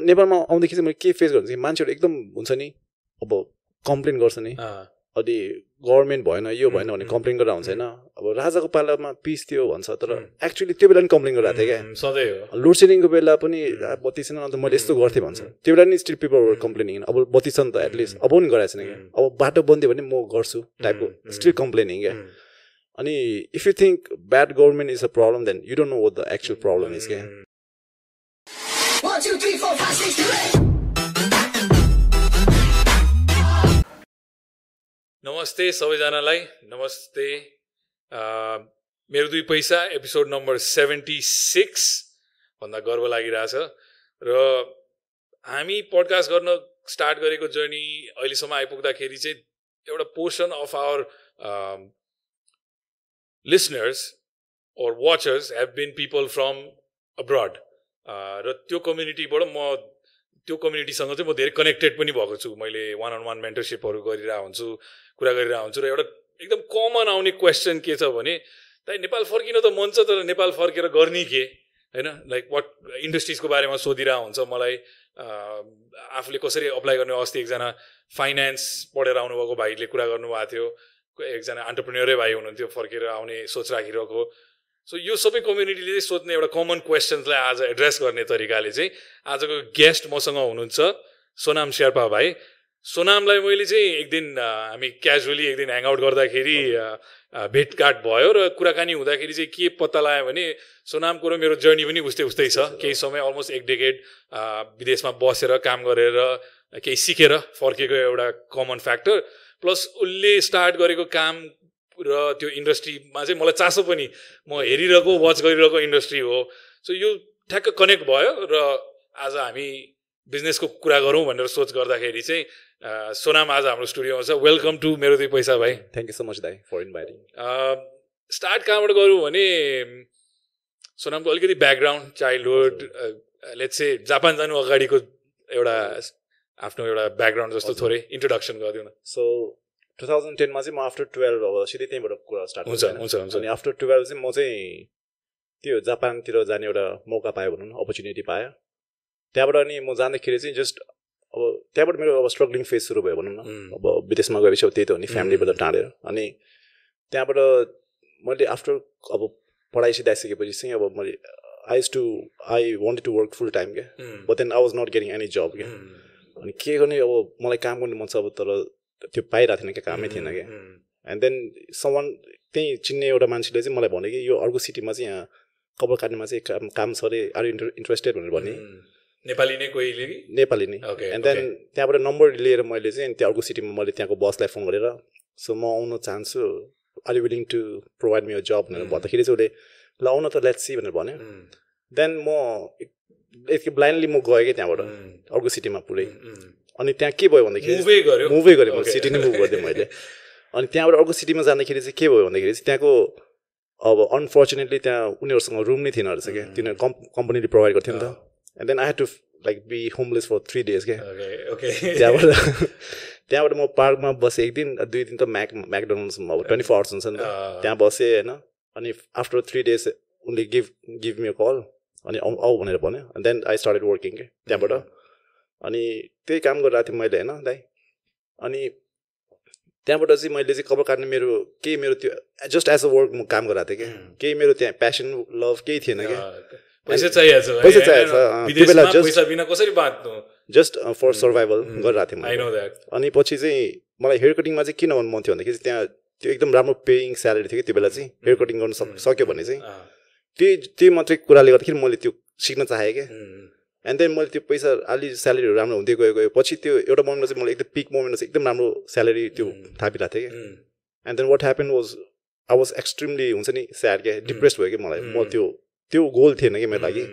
नेपालमा आउँदाखेरि चाहिँ मैले के फेस गर्छु मान्छेहरू एकदम हुन्छ नि अब कम्प्लेन गर्छ नि। अँ, अनि गभर्मेन्ट भएन यो भएन भने कम्प्लेन गरेर हुन्छ होइन। अब राजाको पालामा पिस थियो भन्छ तर. एक्चुली त्यो बेला नि कम्प्लेन गरिरहेको थिएँ क्या। सधैँ हो। लोड सेडिङको बेला पनि बत्ती छैन अन्त मैले यस्तो गर्थेँ भन्छ. त्यो बेला नि स्टिल पिपल कम्प्लेनिङ अब बत्ती छ नि त एटलिस्ट अब पनि गराएको छैन क्या. अब बाटो बन्दियो भने म गर्छु टाइपको. स्टिल कम्प्लेनिङ क्या। अनि if you think bad government is a problem then you don't know what the actual problem is क्या. नमस्ते सबैजनालाई। नमस्ते। मेरो दुई पैसा एपिसोड नम्बर सेभेन्टी सिक्स भन्दा गर्व लागिरहेछ। र हामी पडकास्ट गर्न स्टार्ट गरेको जर्नी अहिलेसम्म आइपुग्दाखेरि चाहिँ एउटा portion of our listeners watchers have been people from abroad Uh, र त्यो कम्युनिटीबाट म त्यो कम्युनिटीसँग चाहिँ म धेरै कनेक्टेड पनि भएको छु। मैले वान अन वान मेन्टरसिपहरू गरिरहेको हुन्छु कुरा गरिरहेको हुन्छु र एउटा एकदम कमन आउने क्वेसन के छ भने दाइ नेपाल फर्किन त मन छ तर नेपाल फर्केर गर्ने के? होइन? लाइक वाट इन्डस्ट्रिजको बारेमा सोधिरहेको हुन्छ। मलाई आफूले कसरी अप्लाई गर्ने अस्ति एकजना फाइनेन्स पढेर आउनुभएको भाइले कुरा गर्नुभएको थियो। एकजना अन्टरप्रिन्यरै भाइ हुनुहुन्थ्यो फर्केर आउने सोच राखिरहेको सो यो सबै कम्युनिटीले चाहिँ सोध्ने एउटा कमन क्वेसन्सलाई आज एड्रेस गर्ने तरिकाले चाहिँ आजको गेस्ट मसँग हुनुहुन्छ सोनाम शेर्पा भाइ। सोनामलाई मैले चाहिँ एक दिन हामी क्याजुअली एक दिन ह्याङआउट गर्दाखेरि भेटघाट भयो र कुराकानी हुँदाखेरि चाहिँ के पत्ता लाग्यो भने सोनामको र मेरो जर्नी पनि उस्तै उस्तै छ। केही समय अलमोस्ट एक डेकेड विदेशमा बसेर काम गरेर केही सिकेर फर्केको एउटा कमन फ्याक्टर प्लस उसले स्टार्ट गरेको काम र त्यो इन्डस्ट्रीमा चाहिँ मलाई चासो पनि म हेरिरहेको वाच गरिरहेको इन्डस्ट्री हो। सो यो ठ्याक्क कनेक्ट भयो र आज हामी बिजनेसको कुरा गरौँ भनेर सोच गर्दाखेरि चाहिँ सोनाम आज हाम्रो स्टुडियोमा छ वेलकम टु मेरो दुई पैसा भाइ। थ्याङ्क यू सो मच दाई फर इन्भाइटिङ स्टार्ट कहाँबाट गरौँ भने सोनामको अलिकति background childhood let's say Japan जानु अगाडिको एउटा आफ्नो एउटा ब्याकग्राउन्ड जस्तो। थोरै इन्ट्रोडक्सन गरिदिउँ न सो टु थाउजन्ड टेनमा चाहिँ म आफ्टर टुवेल्भ अब सिधै त्यहीँबाट कुरा स्टार्ट हुन्छ हुन्छ हुन्छ। अनि आफ्टर टुवेल्भ चाहिँ म चाहिँ त्यो जापानतिर जाने एउटा मौका पाएँ भनौँ न अपर्च्युनिटी पाएँ त्यहाँबाट अनि म जाँदाखेरि चाहिँ जस्ट अब त्यहाँबाट मेरो अब स्ट्रगलिङ फेज सुरु भयो भनौँ न। अब विदेशमा गएपछि अब त्यही त हो नि फ्यामिलीबाट टाढेर। अनि त्यहाँबाट मैले आफ्टर अब पढाइ सिधाइसकेपछि चाहिँ अब मैले I to I wanted to work full time क्या। But then I was not getting any job क्या। अनि के गर्ने अब मलाई काम गर्ने मन छ अब तर त्यो पाइरहेको थिएन क्या कामै थिएन क्या। एन्ड देन समन त्यहीँ चिन्ने एउटा मान्छेले चाहिँ मलाई भन्यो कि यो अर्को सिटीमा चाहिँ यहाँ कपाल काट्नेमा चाहिँ काम काम छ अरे आर इन्टर इन्ट्रेस्टेड भनेर भने. नेपाली नै कोहीले नेपाली नै। एन्ड देन त्यहाँबाट नम्बर लिएर मैले चाहिँ त्यो अर्को सिटीमा मैले त्यहाँको बसलाई फोन गरेर सो म आउन चाहन्छु are you willing to provide me a job भनेर. भन्दाखेरि चाहिँ उसले ल आउन त लेट्स सी भनेर भन्यो। देन म ब्लाइन्डली म गएँ कि त्यहाँबाट अर्को सिटीमा पुरै. अनि त्यहाँ के भयो भन्दाखेरि मुभै गर्यो? मुभै गरेँ म Okay, सिटी नै. मुभ गरिदिएँ मैले अनि त्यहाँबाट अर्को सिटीमा जाँदाखेरि चाहिँ के भयो भन्दाखेरि चाहिँ त्यहाँको अब अनफर्चुनेटली त्यहाँ उनीहरूसँग रुम नै थिएन रहेछ क्या Mm. तिनीहरू कम् कम्पनीले प्रोभाइड गर्थ्यो नि त। And then I had to like be homeless for three days क्या. त्यहाँबाट त्यहाँबाट म पार्कमा बसेँ एक दिन दुई दिन त म्याक म्याकडोनल्ड्समा अब ट्वेन्टी फोर आवर्स हुन्छ नि त। अँ, त्यहाँ बसेँ होइन। अनि आफ्टर थ्री डेज उनले गिभ गिभ मी कल अनि आऊ भनेर भन्यो। देन आई स्टार्टेड वर्किङ के। त्यहाँबाट अनि त्यही काम गरिरहेको थिएँ मैले होइन? दाइ। अनि त्यहाँबाट चाहिँ मैले चाहिँ कपाल काट्ने मेरो केही मेरो त्यो जस्ट एज अ वर्क म काम गरिरहेको थिएँ कि उम्. केही मेरो त्यहाँ प्यासन लभ केही थिएन कि अँ, पैसा चाहिएको जस्ट फर सर्भाइभल. गरिरहेको थिएँ अनि पछि चाहिँ मलाई हेयर कटिङमा चाहिँ किन भन्नु मन थियो भन्दाखेरि चाहिँ त्यहाँ त्यो एकदम राम्रो पेइङ स्यालेरी थियो कि त्यो बेला चाहिँ। हेयर कटिङ गर्नु सक- सक्यो भने चाहिँ। त्यही त्यही मात्रै कुराले गर्दाखेरि मैले त्यो सिक्न चाहेँ क्या। एन्ड देन मैले त्यो पैसा अलि स्यालेरीहरू राम्रो हुँदै गयो गयो पछि त्यो एउटा मोमेन्टमा चाहिँ मलाई एकदम पिक मोमेन्टमा चाहिँ एकदम राम्रो स्यालेरी त्यो उम्. थापिरहेको थियो क्या। And then what happened was I was extremely हुन्छ नि स्याड क्या डिप्रेस भयो कि मलाई। म उम्. त्यो त्यो गोल थिएन कि मेरो लागि।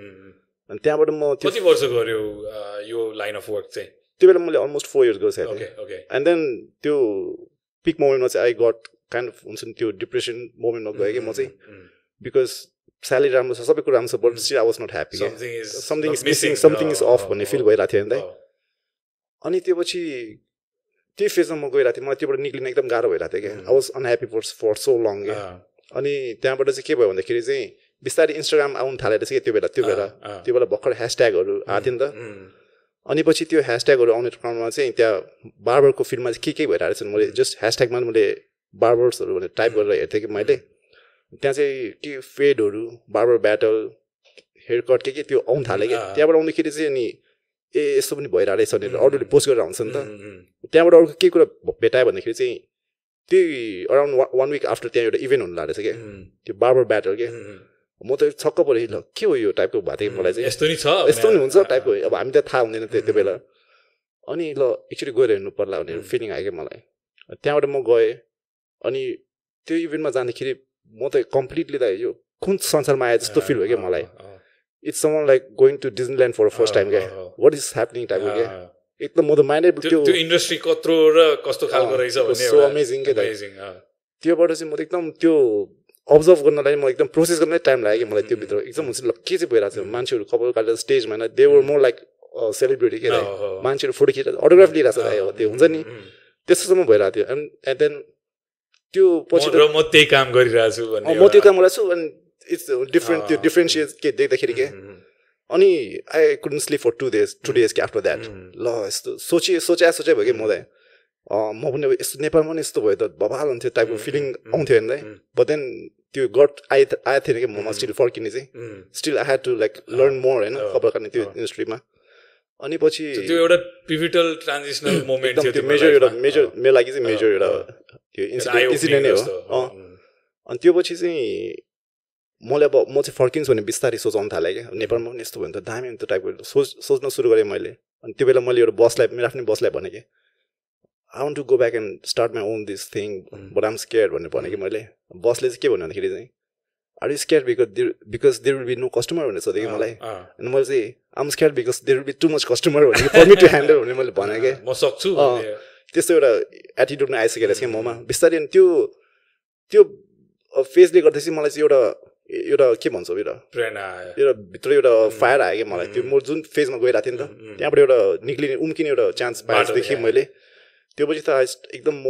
अनि त्यहाँबाट म त्यो वर्ष गर्यो अँ, यो लाइन अफ वर्क चाहिँ? त्यो बेला मैले अलमोस्ट फोर इयर्स ओके थिएँ। एन्ड देन त्यो पिक मोमेन्टमा चाहिँ आई गट काइन्ड अफ हुन्छ नि त्यो डिप्रेसन मोमेन्टमा गएँ कि म चाहिँ। बिकज स्यालेरी राम्रो छ सबै कुरा राम्रो छ but still I was not happy something is missing something is off भन्ने फिल भइरहेको थियो नि त अनि त्यो पछि त्यही फेजमा म गइरहेको थिएँ। मलाई त्योबाट निक्लिन एकदम गाह्रो भइरहेको थियो क्या। Mm. I was unhappy for for so long क्या। अनि त्यहाँबाट चाहिँ के भयो भन्दाखेरि चाहिँ बिस्तारै इन्स्टाग्राम आउनु थालेर चाहिँ त्यो बेला त्यो बेला त्यो बेला भर्खर ह्यासट्यागहरू आएको थियो नि त। अनि पछि त्यो ह्यासट्यागहरू आउने क्रममा चाहिँ त्यहाँ बार्बरको फिल्डमा चाहिँ के के भइरहेको छ मैले जस्ट ह्यासट्यागमा मैले बार्बर्सहरू भनेर टाइप गरेर हेर्थेँ कि मैले। त्यहाँ चाहिँ के फेडहरू बार्बर ब्याटल हेयर कट के के त्यो आउनु थाल्यो कि? अँ। त्यहाँबाट आउँदाखेरि चाहिँ अनि ए यस्तो पनि भइरहेको रहेछ भनेर अरूले पोस्ट गरेर आउँछ नि त। त्यहाँबाट अर्को के कुरा भेटायो भन्दाखेरि चाहिँ त्यही अराउन्ड वान विक आफ्टर त्यहाँ एउटा इभेन्ट हुनु लागेको छ क्या त्यो बार्बर ब्याटल के। म त छक्क परेँ। ल के हो यो टाइपको भएको थियो मलाई चाहिँ? यस्तो नि छ। यस्तो पनि हुन्छ टाइपको अब हामी त थाहा हुँदैन त्यो त्यो बेला। अनि ल एकचोटि गएर हेर्नु पर्ला भनेर. फिलिङ आयो क्या मलाई। त्यहाँबाट म गएँ। अनि त्यो इभेन्टमा जाँदाखेरि म त कम्प्लिटली त यो कुन संसारमा आए जस्तो फिल भयो क्या मलाई। It's Saman like going to Disneyland for first time क्या। वाट इज ह्यापनिङ टाइपको क्या। एकदम म त माइन्डेड त्यो इन्डस्ट्री कत्रो र कस्तो खालको रहेछ amazing के। त्योबाट चाहिँ म त एकदम त्यो अब्जर्भ गर्नलाई म एकदम प्रोसेस गर्नै टाइम लाग्यो कि मलाई त्यो भित्र एकदम हुन्छ ल के चाहिँ भइरहेको छ मान्छेहरू कपाल काटेर स्टेजमा होइन they were more like celebrity के मान्छेहरू फोटो खिचेर अटोग्राफ लिइरहेको छ त्यो हुन्छ नि। त्यस्तोसम्म भइरहेको थियो। एन्ड एन्ड देन त्यो पछि म- त्यही काम गरिरहेको छु म त्यो काम गरेको छु अनि इट्स डिफ्रेन्ट त्यो अँ, डिफ्रेन्सिएट के देख्दाखेरि के? अनि I couldn't sleep for two days two days के आफ्टर द्याट ल यस्तो सोचे सोचे सोचे भयो कि म दाइ अँ, म पनि अब यस्तो नेपालमा पनि यस्तो भयो त बबाल हुन्थ्यो टाइपको फिलिङ आउँथ्यो होइन बट देन त्यो गट आइ आएको थिएन कि ममा स्टिल फर्किने चाहिँ। Still I had to like learn more होइन कपाल काट्ने त्यो। इन्डस्ट्रीमा अनि पछि त्यो एउटा पिभिटल ट्रान्जिसनल मोमेन्ट थियो त्यो मेजर एउटा। मेजर मेरो लागि चाहिँ मेजर एउटा। त्यो इन्सिडेन्ट नै हो अनि त्यो पछि चाहिँ मैले अब म चाहिँ फर्किन्छु भने बिस्तारै सोचाउनु थालेँ क्या नेपालमा पनि यस्तो भयो भने त दामी हुन्छ टाइपको सोच सोच्न सुरु गरेँ मैले अनि त्यो बेला मैले एउटा बसलाई मेरो आफ्नै बसलाई भनेँ कि I want to go back and start my own this thing. But I'm scare भनेर भने कि मैले बसले चाहिँ के भन्यो भन्दाखेरि चाहिँ are you scare because because there will be no customer भनेर सोधेँ कि मलाई अनि मैले चाहिँ I'm scare because there will be too much customer भने फर मी टु ह्यान्डल भन्ने मैले भने कि म सक्छु। त्यस्तो एउटा एटिट्युड नै आइसकेको रहेछ क्या ममा। बिस्तारै त्यो त्यो फेसले गर्दा चाहिँ मलाई चाहिँ एउटा एउटा के भन्छ एउटा प्रेरणा आयो। एउटा भित्र एउटा फायर आयो क्या मलाई। त्यो म जुन फेजमा गइरहेको थिएँ नि त त्यहाँबाट एउटा निक्लिने उम्किने एउटा चान्स पाएपछि देखेँ। मैले। त्यो पछि त एकदम म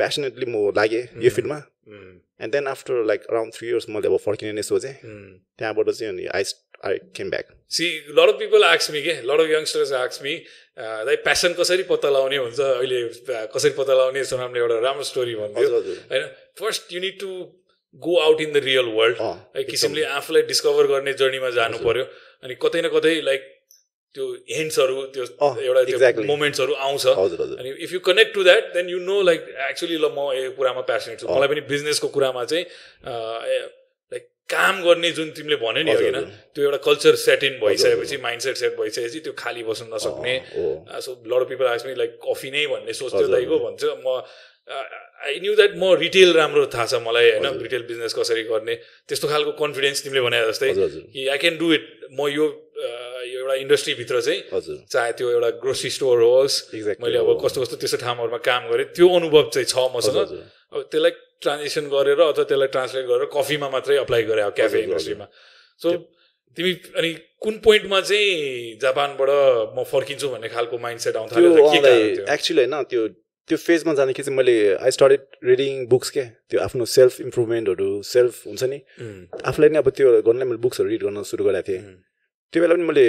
प्यासनेटली म लागेँ यो. फिल्डमा। And then after like around three years मैले अब फर्किने नै सोचेँ। त्यहाँबाट चाहिँ अनि I I came back see lot of people आक्स me के लड अफ यङ्स्टर्स आक्स मी दाइ प्यासन कसरी पत्ता लगाउने हुन्छ? अहिले uh, कसरी पत्ता लगाउने? सोनामले एउटा राम्रो स्टोरी भन्थ्यो होइन first you need to go out in the real world है किसिमले आफूलाई डिस्कभर गर्ने जर्नीमा जानु। पर्यो। अनि कतै न कतै लाइक त्यो हिन्ट्सहरू त्यो एउटा त्यो. मोमेन्ट्सहरू आउँछ। अनि if you connect to that then you know like actually ल म यो कुरामा प्यासनेट छु। मलाई पनि बिजनेसको कुरामा चाहिँ लाइक काम गर्ने जुन तिमीले भन्यो नि होइन। त्यो एउटा कल्चर सेट इन भइसकेपछि माइन्ड सेट सेट भइसकेपछि त्यो खाली बस्नु नसक्ने हो। So lot people ask me like coffee नै भन्ने सोच्थ्यो हजुर, दाइको भन्छ म आई न्यू द्याट म रिटेल राम्रो थाहा छ मलाई होइन। रिटेल बिजनेस कसरी गर्ने त्यस्तो खालको कन्फिडेन्स तिमीले भने जस्तै कि आई क्यान डु इट म यो एउटा इन्डस्ट्रीभित्र चाहिँ चाहे त्यो एउटा ग्रोसरी स्टोर होस् मैले अब हो। कस्तो कस्तो त्यस्तो ठाउँहरूमा काम गरेँ त्यो अनुभव चाहिँ छ मसँग। अब त्यसलाई ट्रान्जेक्सन गरेर अथवा त्यसलाई ट्रान्सलेट गरेर कफीमा मात्रै अप्लाई गरेँ अब क्याफे। इन्डस्ट्रीमा सो तिमी अनि कुन पोइन्टमा चाहिँ जापानबाट म फर्किन्छु भन्ने खालको माइन्ड सेट आउनु थाल्यो र के कारण थियो? एक्चुली होइन त्यो त्यो फेजमा जाँदाखेरि चाहिँ मैले आई स्टार्टेड रिडिङ बुक्स के? त्यो आफ्नो सेल्फ इम्प्रुभमेन्टहरू सेल्फ हुन्छ नि? उम्, आफूलाई नै अब त्यो गर्नलाई मैले बुक्सहरू रिड गर्न सुरु गरेको थिएँ। उम्, त्यो बेला पनि मैले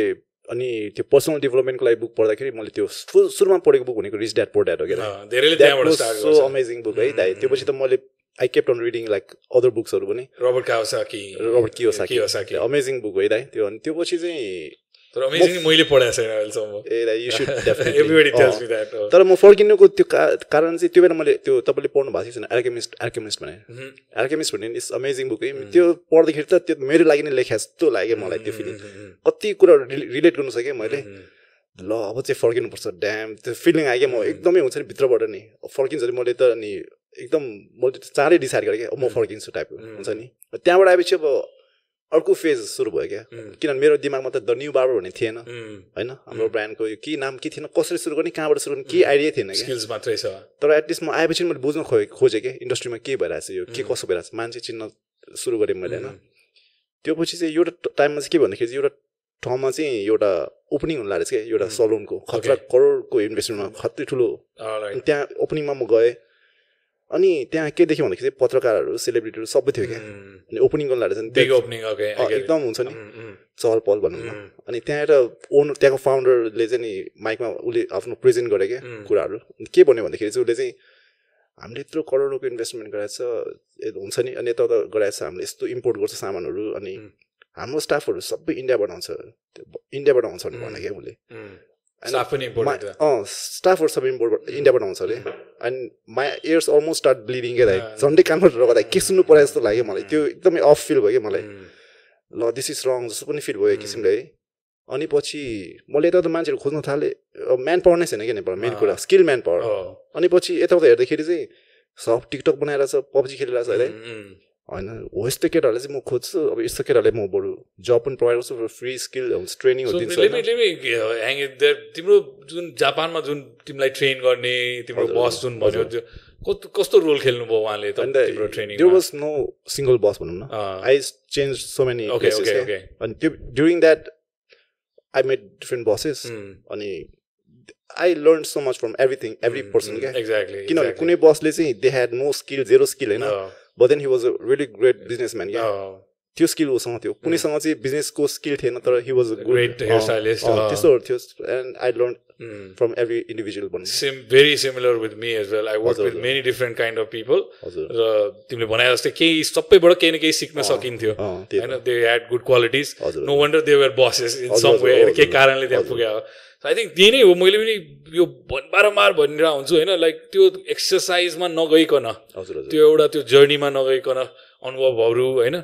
अनि त्यो पर्सनल डेभलपमेन्टको लागि बुक पढ्दाखेरि मैले त्यो फुल सुरुमा पढेको बुक भनेको रिच ड्याड पोर ड्याड हो क्या सो अमेजिङ बुक है दाइ। Mm. त्यो पछि त मैले I kept on reading like other बुक्सहरू पनि. Robert Kawasaki Robert Kiyosaki Kiyosaki amazing book है दाइ त्यो अनि त्यो पछि चाहिँ तर अमेजिङ मैले पढाएको छैन अहिलेसम्म। ए दाइ you should everybody tells me that तर म फर्किनुको त्यो कारण चाहिँ त्यो बेला मैले त्यो तपाईँले पढ्नु भएको छैन? एल्केमिस्ट एल्केमिस्ट भने। एल्केमिस्ट भन्ने इट्स अमेजिङ बुक है। त्यो पढ्दाखेरि त त्यो मेरो लागि नै लेखा जस्तो लाग्यो मलाई त्यो फिलिङ कति कुरा रिलेट गर्नु सकेँ मैले। ल अब चाहिँ फर्किनुपर्छ ड्याम त्यो फिलिङ आयो क्या म। एकदमै हुन्छ नि भित्रबाट नि। फर्किन्छ नि मैले त अनि एकदम मैले चाँडै डिसाइड गरेँ क्या म फर्किन्छु टाइपको हुन्छ नि? त्यहाँबाट आएपछि अब अर्को फेज सुरु भयो क्या। किनभने मेरो दिमागमा त द न्यू बार्बर भन्ने थिएन। होइन? हाम्रो ब्रान्डको यो के नाम के थिएन कसरी सुरु गर्ने कहाँबाट सुरु गर्ने केही आइडिया थिएन क्या। स्किल्स मात्रै छ। तर एटलिस्ट म आएपछि मैले बुझ्न खोजेँ खोजेँ कि इन्डस्ट्रीमा के भइरहेको छ यो के कसो भइरहेको छ मान्छे चिन्न सुरु गरेँ मैले होइन? त्यो पछि चाहिँ एउटा टाइममा चाहिँ के भन्दाखेरि चाहिँ एउटा ठाउँमा चाहिँ एउटा ओपनिङ हुनु लागेको छ क्या एउटा सलुनको खतरा करोडको इन्भेस्टमेन्टमा खत्रै ठुलो। त्यहाँ ओपनिङमा म गएँ। अनि त्यहाँ के देख्यो भन्दाखेरि चाहिँ पत्रकारहरू सेलिब्रिटीहरू सबै थियो क्या. अनि ओपनिङ गर्न अँ, एकदम हुन्छ नि. चहल पहल भनौँ न। अनि त्यहाँ एउटा ओनर त्यहाँको फाउन्डरले चाहिँ नि माइकमा उसले आफ्नो प्रेजेन्ट गरे क्या. कुराहरू। के भन्यो भन्दाखेरि चाहिँ उसले चाहिँ हामीले यत्रो करोडको इन्भेस्टमेन्ट गराएको छ ए- हुन्छ नि। अनि यता उता गराएको छ हामीले यस्तो इम्पोर्ट गर्छ सामानहरू। अनि. हाम्रो स्टाफहरू सबै इन्डियाबाट आउँछ। इन्डियाबाट आउँछ भने भने क्या उसले। स्टाफ पनि इम्पोर्टेन्ट अँ स्टाफहरू सबै इम्पोर्ट इन्डियाबाट आउँछ अरे अनि my ears almost start bleeding क्या दाइ अँ। झन्डै कानमा रगदा के सुन्नु पऱ्यो जस्तो लाग्यो मलाई त्यो एकदमै अफ फिल भयो क्या मलाई Mm. ल दिस इज रङ जस्तो पनि फिल भयो एक किसिमले है अनि पछि मैले यता मान्छेहरू खोज्न थालेँ म्यान पावर नै छैन क्या नेपाल मेन अँ। कुरा स्किल म्यान पावर. अनि पछि यताउता हेर्दाखेरि चाहिँ सब टिकटक बनाएर छ पब्जी खेलिरहेको छ अरे Mm, mm. होइन हो यस्तो केटाहरूलाई चाहिँ म खोज्छु अब यस्तो केटाहरूलाई म बरु जब पनि प्रोभाइड गर्छु फ्री स्किल ट्रेनिङहरू दिन्छु. तिम्रो जुन जापानमा जुन तिमीलाई ट्रेन गर्ने तिम्रो बस जुन भन्यो त्यो कस्तो रोल उहाँले And तिम्रो the- training there was no single boss भनौँ न। आई चेन्ज सो मेनी अनि त्यो during that I made different bosses. अनि I learn so much from everything every person क्या एक्ज्याक्टली किनभने कुनै बसले चाहिँ they had no skill zero skill होइन। But then he was a really great businessman क्या त्यो स्किल उसँग थियो कुनैसँग चाहिँ बिजनेसको स्किल थिएन तर he was a Great hairstylist, अँ। त्यस्तोहरू थियो and I learn from every individual भन्नु same very similar with me as well I work with. Many different kind of people र तिमीले भने जस्तै केही सबैबाट केही न केही सिक्न सकिन्थ्यो। होइन they had good qualities no wonder they were bosses in some way केही कारणले त्यहाँ। पुग्यो आई थिङ्क त्यही नै हो मैले पनि यो बारम्बार भनिरह हुन्छु होइन लाइक त्यो एक्सर्साइजमा नगइकन त्यो एउटा त्यो जर्नीमा नगइकन अनुभवहरू होइन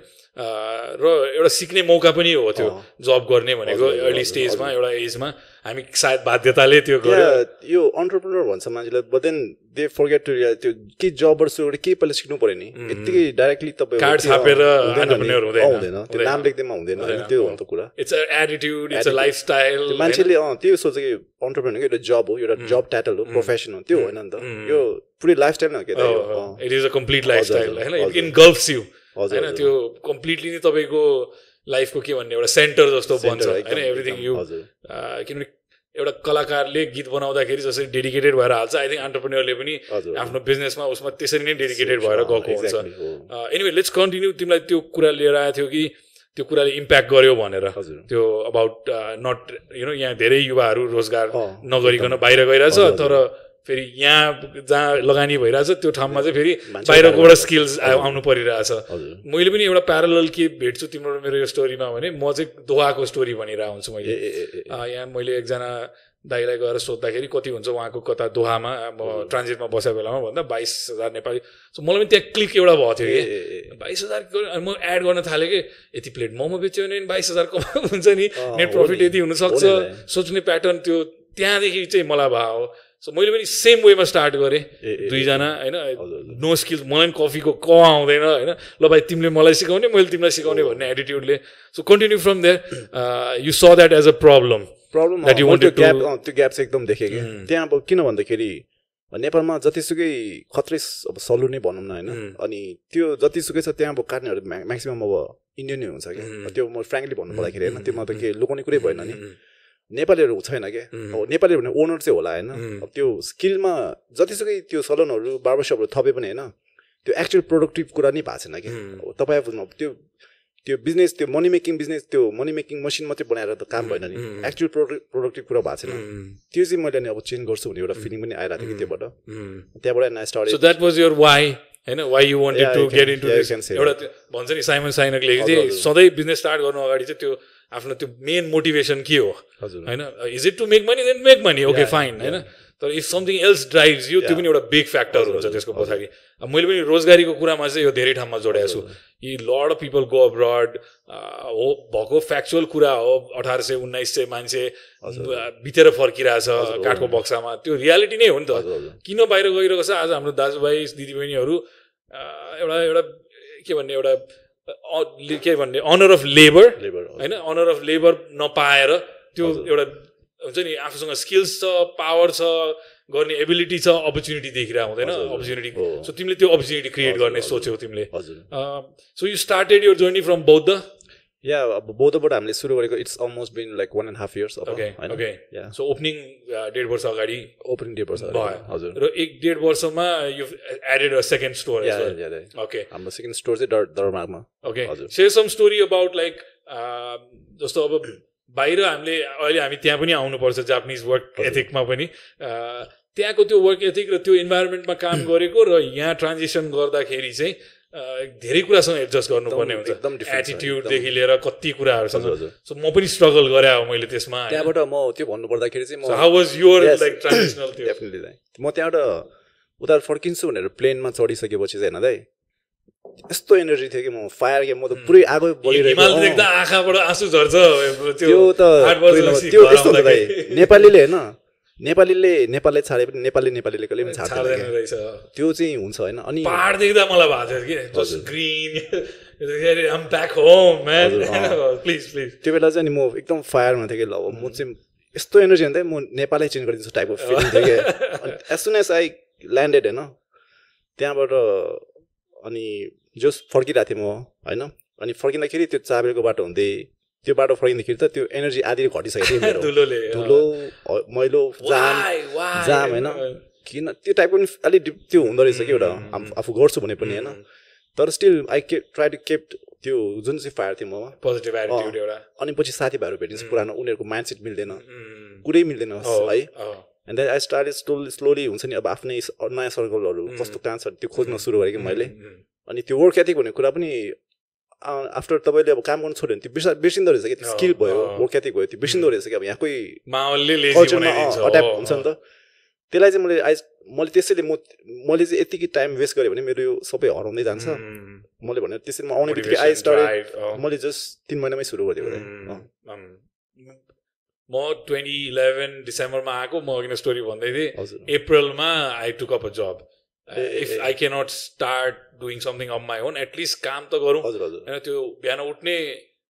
र एउटा सिक्ने मौका पनि हो त्यो। जब गर्ने भनेको अर्ली स्टेजमा। एउटा एजमा हामी सायद बाध्यताले त्यो गर्यो यो अन्टरप्रिनर भन्छ मान्छेलाई but then they forget to त्यो के सुरु गरेर केही पहिला सिक्नु पऱ्यो नि यत्तिकै डाइरेक्टली तपाईँ हुँदैन। त्यो। नाम लेख्दैमा हुँदैन त्यो हो त कुरा इट्स एटिट्युड इट्स लाइफस्टाइल मान्छेले अँ त्यो सोच्छ कि अन्टरप्रेनरको एउटा जब हो एउटा जब टाइटल हो प्रोफेसन हो त्यो होइन नि त यो पुरै लाइफस्टाइल हो अँ। It is a complete lifestyle हजुर, होइन हजुर। इन गल्फ्स यु होइन। त्यो कम्प्लिटली नै तपाईँको लाइफको के भन्ने एउटा सेन्टर जस्तो बन्छ होइन एभ्रिथिङ यु। किनभने एउटा कलाकारले गीत बनाउँदाखेरि जसरी डेडिकेटेड भएर हाल्छ आई थिङ्क अन्टरप्रेन्यरले पनि। आफ्नो बिजनेसमा उसमा त्यसरी नै डेडिकेटेड भएर गएको हुन्छ। एनिवे लेट्स कन्टिन्यू तिमीलाई त्यो कुरा लिएर आएको थियो कि त्यो कुराले इम्प्याक्ट गर्यो भनेर। त्यो अबाउट नट यु नो यहाँ धेरै युवाहरू रोजगार नगरिकन बाहिर गइरहेछ। तर फेरि यहाँ जहाँ लगानी भइरहेछ त्यो ठाउँमा चाहिँ फेरि बाहिरकोबाट बाहिर। स्किल्स आउनु परिरहेछ। मैले पनि एउटा प्यारल के भेट्छु तिम्रो मेरो यो स्टोरीमा भने म चाहिँ दोहाको स्टोरी भनिरहेको हुन्छु मैले। यहाँ मैले एकजना दाईलाई गएर सोद्धाखेरि कति हुन्छ उहाँको कता दोहामा म ट्रान्जिटमा बसेको बेलामा भन्दा बाइस हजार नेपाली। सो मलाई पनि त्यहाँ क्लिक एउटा भएको थियो कि। बाइस हजार म एड गर्न थालेँ कि यति प्लेट मोमो बेच्यो भने बाइस हजार कमा हुन्छ नि। Net profit. यति हुनसक्छ। सोच्ने प्याटर्न त्यो त्यहाँदेखि चाहिँ मलाई भयो। हो सो मैले पनि सेम वेमा स्टार्ट गरेँ। दुईजना होइन। नो स्किल्स मलाई पनि कफीको क आउँदैन होइन। ल भाइ तिमीले मलाई सिकाउने मैले तिमीलाई सिकाउने भन्ने एटिट्युडले so continue from there you saw that as a problem problem त्यो ग्याप त्यो ग्याप चाहिँ एकदम देखेँ कि। त्यहाँ अब किन भन्दाखेरि नेपालमा जतिसुकै खत्रै अब सलु नै भनौँ न होइन। अनि त्यो जतिसुकै छ त्यहाँ अब काट्नेहरू म्याक्सिमम् अब इन्डियन नै हुन्छ क्या त्यो म फ्रेङ्कली भन्नु पर्दाखेरि होइन त्योमा त के लुकाउने कुरै भएन नि। नेपालीहरू छैन क्या नेपालीहरू भने ओनर चाहिँ होला होइन अब त्यो स्किलमा जतिसुकै त्यो सलुनहरू बार्बरसपहरू थपे पनि होइन त्यो एक्चुअल प्रोडक्टिभ कुरा नै भएको छैन कि तपाईँ अब त्यो त्यो बिजनेस त्यो मनी मेकिङ बिजनेस त्यो मनी मेकिङ मसिन मात्रै बनाएर त काम भएन नि एक्चुअल प्रोडक्ट प्रोडक्टिभ कुरा भएको छैन त्यो चाहिँ मैले नि अब चेन्ज गर्छु भन्ने एउटा फिलिङ पनि आइरहेको थियो कि त्योबाट त्यहाँबाट नै so start that was your why होइन why you wanted to get into एउटा भन्छ नि साइमन साइनकले सधैँ बिजनेस स्टार्ट गर्नु अगाडि चाहिँ त्यो आफ्नो त्यो मेन मोटिभेसन के हो? हजुर। होइन? Is it to make money then make money okay fine होइन? तर if something else drives you त्यो पनि एउटा बिग फ्याक्टर हुन्छ त्यसको पछाडि। मैले पनि रोजगारीको कुरामा चाहिँ यो धेरै ठाउँमा जोडेको छु। यी lot of people go abroad हो भएको फ्याक्चुअल कुरा हो अठार सय उन्नाइस सय मान्छे बितेर फर्किरहेछ काठको बक्सामा। त्यो रियालिटी नै हो नि त। किन बाहिर गइरहेको छ? आज हाम्रो दाजुभाइ दिदीबहिनीहरू एउटा एउटा के भन्ने एउटा के भन्ने अनर अफ लेबर लेबर होइन? अनर अफ लेबर नपाएर त्यो एउटा हुन्छ नि आफूसँग स्किल्स छ पावर छ गर्ने एबिलिटी छ अपर्च्युनिटी देखिरहेको हुँदैन अपर्च्युनिटी। सो तिमीले त्यो अपर्च्युनिटी क्रिएट गर्ने सोच्यौ तिमीले। हजुर। So you started your journey from Boudha या अब बौद्धबाट हामीले सुरु गरेको it's almost been like one and half years okay so opening डेढ वर्ष अगाडि? ओपनिङ डे पर्छ भयो हजुर। र एक डेढ वर्षमा you added a second store. Okay हाम्रो सेकेन्ड स्टोर चाहिँ दर दरमागमा okay. Share some story about like जस्तो अब बाहिर हामीले अहिले हामी त्यहाँ पनि आउनुपर्छ जापानिज वर्क एथिकमा पनि। त्यहाँको त्यो वर्क एथिक र त्यो इन्भाइरोमेन्टमा काम गरेको र यहाँ ट्रान्जिसन गर्दाखेरि चाहिँ धेरै कुरासँग एडजस्ट गर्नुपर्ने हुन्छ एटिट्युडदेखि लिएर कति कुराहरूसँग। सो म पनि स्ट्रगल गरेँ अब मैले त्यसमा त्यहाँबाट म त्यो भन्नुपर्दाखेरि चाहिँ म how was your. Like definitely दाइ म त्यहाँबाट उता फर्किन्छु भनेर प्लेनमा चढिसकेपछि चाहिँ होइन दाइ यस्तो एनर्जी थियो कि म फायर के म त पुरै आगो बलिरहेको। देख्दा आँखाबाट आँसु झर्छ त्यो त त्यो यस्तो हुन्छ दाइ। नेपालीले होइन नेपालीले नेपालले छाडे पनि नेपाली नेपालीले कहिले पनि छाड्दैन। रहेछ। त्यो चाहिँ हुन्छ होइन अनि पहाड देख्दा मलाई भएको थियो कि। जस्ट ग्रिन प्लिज प्लिज त्यो बेला चाहिँ नि म एकदम फायरमा थिएँ कि ल अब म चाहिँ यस्तो एनर्जी हुन्थ्यो म नेपालै चेन्ज गरिदिन्छु टाइपको फिलिङ थियो कि। As soon as I landed होइन त्यहाँबाट अनि जोस फर्किरहेको थिएँ म होइन। अनि फर्किँदाखेरि त्यो चाबेलको बाटो हुँदै त्यो बाटो फर्किँदाखेरि त त्यो एनर्जी आधी घटिसकेको थियो धुलोले धुलो मैलो जाम? जाम होइन? किन? त्यो टाइपको पनि अलिक डिप त्यो हुँदो रहेछ कि एउटा। आफ- गर्छु भने पनि होइन? तर स्टिल आई के ट्राई टु केप्ट त्यो जुन चाहिँ फायर थियो ममा। पोजिटिभ एटिट्युड एउटा। अनि पछि साथीभाइहरू भेटिन्छ पुरानो उनीहरूको माइन्डसेट मिल्दैन। Mm. कुरै मिल्दैन है. And then I start slowly slowly हुन्छ नि अब आफ्नै नयाँ सर्कलहरू कस्तो कहाँ छ त्यो खोज्न सुरु गरेँ कि मैले. अनि त्यो वर्क एथिक भन्ने कुरा पनि आफ्टर तपाईँले अब काम गर्नु छोड्यो भने त्यो बिर्सा बिर्सिँदो रहेछ कि? त्यो स्किल भयो। वर्क एथिक भयो त्यो बिर्सिँदो रहेछ कि? अब यहाँकै कल्चरमा हो, हुन्छ नि त। त्यसलाई चाहिँ मैले आइज मैले त्यसैले म मैले चाहिँ यतिकै टाइम वेस्ट गरेँ भने मेरो यो सबै हराउँदै जान्छ. मैले भने त्यसरी म आउने बित्तिकै आई Motivation, स्टार्ट. मैले जस्ट तिन महिनामै सुरु गरेँ म ट्वेन्टी इलेभेन डिसेम्बरमा आएको म अघि स्टोरी भन्दै थिएँ। हजुर। अप्रिलमा I took up a job if. I cannot start doing something of my own at least काम त गरौँ हजुर हजुर होइन त्यो बिहान उठ्ने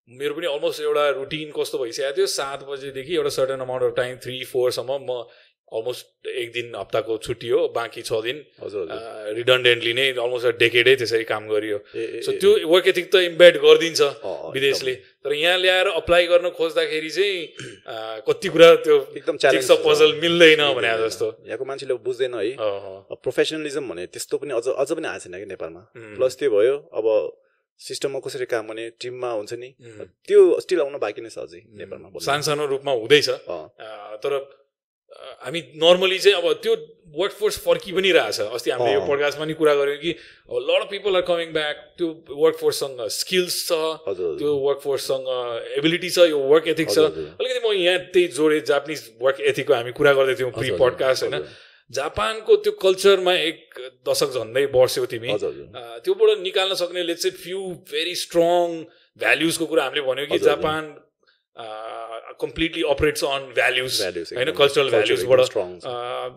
मेरो पनि अलमोस्ट एउटा रुटिन कस्तो भइसकेको थियो सात बजेदेखि एउटा certain amount of time three फोरसम्म म अलमोस्ट एक दिन हप्ताको छुट्टी हो बाँकी छ दिन रिडन्डेन्टली नै अलमोस्ट डेकेडै त्यसरी काम गरियो। सो त्यो वर्क एथिक त इम्बेड गरिदिन्छ विदेशले। तर यहाँ ल्याएर अप्लाई गर्न खोज्दाखेरि चाहिँ कति कुरा त्यो एकदम अफ पजल मिल्दैन भने जस्तो। यहाँको मान्छेले बुझ्दैन है। प्रोफेसनलिजम भने त्यस्तो पनि अझ अझ पनि आएको छैन कि नेपालमा। प्लस त्यो भयो अब सिस्टममा कसरी काम गर्ने टिममा हुन्छ नि। त्यो स्टिल आउन बाँकी नै छ अझै नेपालमा। सानो सानो रूपमा हुँदैछ। तर हामी नर्मली चाहिँ अब त्यो वर्क फोर्स फर्कि पनि रहेछ। अस्ति हामीले यो। पडकास्टमा नि कुरा गऱ्यौँ कि lot of people are coming back त्यो वर्क फोर्ससँग स्किल्स छ त्यो वर्क फोर्ससँग एबिलिटी छ यो वर्क एथिक छ। अलिकति म यहाँ त्यही जोडे जापानिज वर्क एथिकको हामी कुरा गर्दै थियौँ प्रि पडकास्ट होइन। जापानको त्यो कल्चरमा एक दशक झन्डै बढ्स्यौ तिमी। त्योबाट निकाल्न सक्ने लेट्स चाहिँ फ्यु भेरी स्ट्रङ भ्याल्युजको कुरा हामीले भन्यौँ कि। Japan completely operates on values Values होइन कल्चरल भ्याल्युजबाट।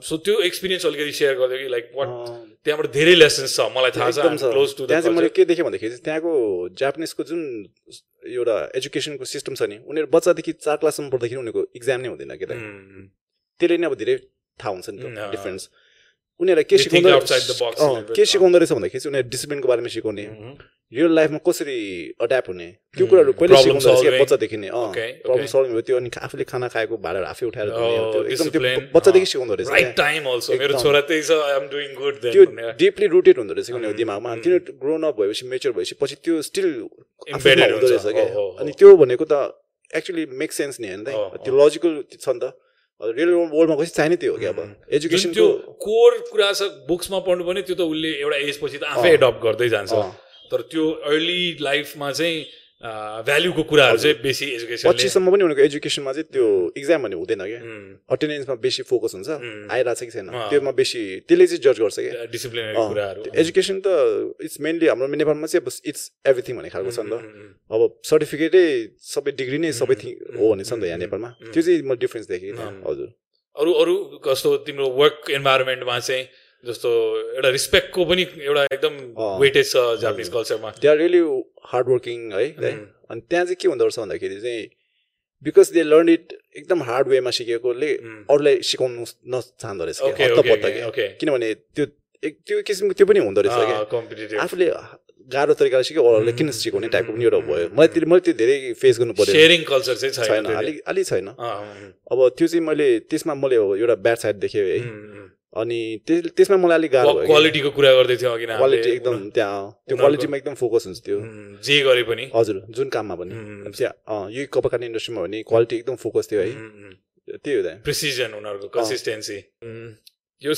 सो त्यो एक्सपिरियन्स अलिकति सेयर गरिदियो कि लाइक वाट अँ, त्यहाँबाट धेरै लेसन्स छ मलाई थाहा छ क्लोज टु त्यहाँ चाहिँ मैले के देखेँ भन्दाखेरि त्यहाँको जापानिजको जुन एउटा एजुकेसनको सिस्टम छ नि उनीहरू बच्चादेखि चार क्लाससम्म पढ्दाखेरि उनीहरूको इक्जाम नै हुँदैन कि त त्यसले नै अब धेरै थाहा हुन्छ नि त। डिफरेन्स उनीहरूलाई के सिकाउँदो के। सिकाउँदो रहेछ भन्दाखेरि चाहिँ उनीहरू डिसिप्लिनको बारेमा सिकाउने. रियल लाइफमा कसरी अड्याप्ट हुने त्यो कुराहरू कहिले problem सिकाउँदो रहेछ बच्चादेखि नै प्रब्लम. सल्भिङ भयो त्यो अनि आफूले खाना खाएको भाँडाहरू आफै उठाएर Oh. बच्चादेखि अँ। सिकाउँदो रहेछ राइट क्या। टाइम अल्सो मेरो एकदम। छोरा त्यही छ आई एम डुइङ गुड त्यो डिपली रुटेड हुँदो रहेछ कि उनीहरूको उम्, दिमागमा। किन ग्रोन अप भएपछि मेच्योर भएपछि पछि त्यो स्टिल हुँदो। रहेछ क्या हो, हो, हो। अनि त्यो भनेको त एक्चुली मेक सेन्स नि होइन हो, त त्यो लजिकल छ नि त रियल वर्ल्डमा कसरी चाहिने त्यो हो कि अब जुन एजुकेसनको त्यो कोर कुरा छ बुक्समा पढ्नु पनि त्यो त उसले एउटा एज पछि त आफै। एडप्ट गर्दै जान्छ। तर त्यो अर्ली लाइफमा चाहिँ भ्याल्युको कुराहरू चाहिँ बेसी एजुकेसन पछिसम्म पनि उनीहरूको एजुकेसनमा चाहिँ त्यो इक्जाम भन्ने हुँदैन क्या। अटेन्डेन्समा बेसी फोकस हुन्छ। आइरहेको छ कि छैन। त्योमा बेसी त्यसले चाहिँ जज गर्छ क्या। डिसिप्लिनरी अँ, कुराहरू। एजुकेसन त इट्स मेनली हाम्रो नेपालमा चाहिँ अब इट्स एभ्रिथिङ भन्ने खालको छ नि त। अब सर्टिफिकेटै सबै डिग्री नै सबै थिङ हो भन्ने छ नि त यहाँ नेपालमा। त्यो चाहिँ मैले डिफ्रेन्स देखेँ। हजुर। अरू अरू कस्तो तिम्रो वर्क इन्भाइरोमेन्टमा चाहिँ जस्तो एउटा रिस्पेक्टको पनि एउटा एकदम। वेटेज छ जापानिज कल्चरमा they are really hard working है. अनि त्यहाँ चाहिँ के हुँदो रहेछ भन्दाखेरि चाहिँ बिकज दे लर्न इट एकदम हार्ड वेमा सिकेकोले. अरूलाई सिकाउनु नचाहँदो रहेछ किनभने त्यो एक त्यो किसिमको त्यो पनि हुँदो रहेछ क्या? आफूले गाह्रो तरिकाले सिक्यो अरूले किन सिकाउने टाइपको पनि एउटा भयो। मलाई त्यो मैले त्यो धेरै फेस गर्नु पऱ्यो सेयरिङ कल्चर चाहिँ छैन अलिक अलिक छैन। अब त्यो चाहिँ मैले त्यसमा मैले एउटा ब्याड साइड देखेँ है। अनि त्यस- त्यसमा मलाई अलिक गाह्रो क्वालिटीको कुरा गर्दै थियो अघि। क्वालिटी एकदम त्यहाँ त्यो क्वालिटीमा एकदम फोकस हुन्छ त्यो जे गरे पनि। हजुर जुन काममा पनि। कपाल काट्ने इन्डस्ट्रीमा भने क्वालिटी एकदम फोकस थियो है। त्यही हो त। प्रिसिजन उनीहरूको कन्सिस्टेन्सी यो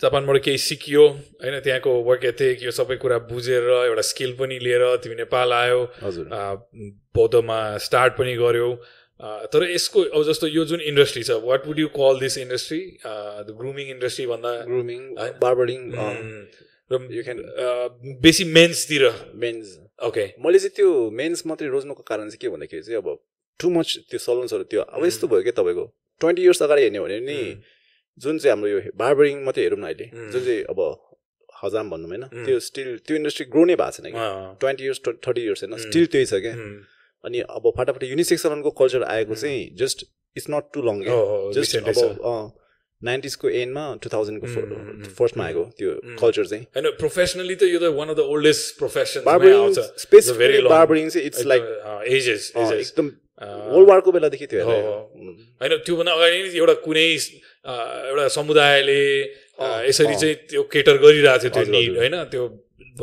जापानबाट केही सिकियो होइन? त्यहाँको वर्क एथिक यो सबै कुरा बुझेर एउटा स्किल पनि लिएर तिमी नेपाल आयो। हजुर। बौद्धमा स्टार्ट पनि गर्यो। आ, तर यसको अब जस्तो यो जुन इन्डस्ट्री छ what would you call this industry the grooming industry भन्दा ग्रुमिङ? बार्बरिङ can- आ, बेसी मेन्सतिर मेन्स ओके मैले चाहिँ त्यो मेन्स मात्रै रोज्नुको कारण चाहिँ के भन्दाखेरि चाहिँ अब टु मच त्यो सलन्सहरू त्यो अब यस्तो भयो क्या तपाईँको? ट्वेन्टी इयर्स अगाडि हेर्ने भने नि जुन चाहिँ हाम्रो यो बार्बरिङ मात्रै हेरौँ न अहिले उम्. जुन चाहिँ अब हजाम भनौँ होइन. त्यो स्टिल त्यो इन्डस्ट्री ग्रो नै भएको छैन कि? ट्वेन्टी इयर्स थर्टी इयर्स होइन स्टिल त्यही छ क्या अनि अब फाटाफाटी युनिसेक्स सलनको कल्चर आएको चाहिँ just it's not too long just अब नाइन्टिजको एन्डमा टु थाउजन्डको. फर्स्टमा आएको त्यो कल्चर चाहिँ होइन प्रोफेसनली त यो त one of the oldest profession specifically. Barbering चाहिँ इट्स लाइक एजेस एकदम वर्ल्ड वारको बेलादेखि हो। होइन त्योभन्दा अगाडि नै एउटा कुनै एउटा समुदायले यसरी। चाहिँ त्यो केटर गरिरहेको थियो त्यो निड। होइन त्यो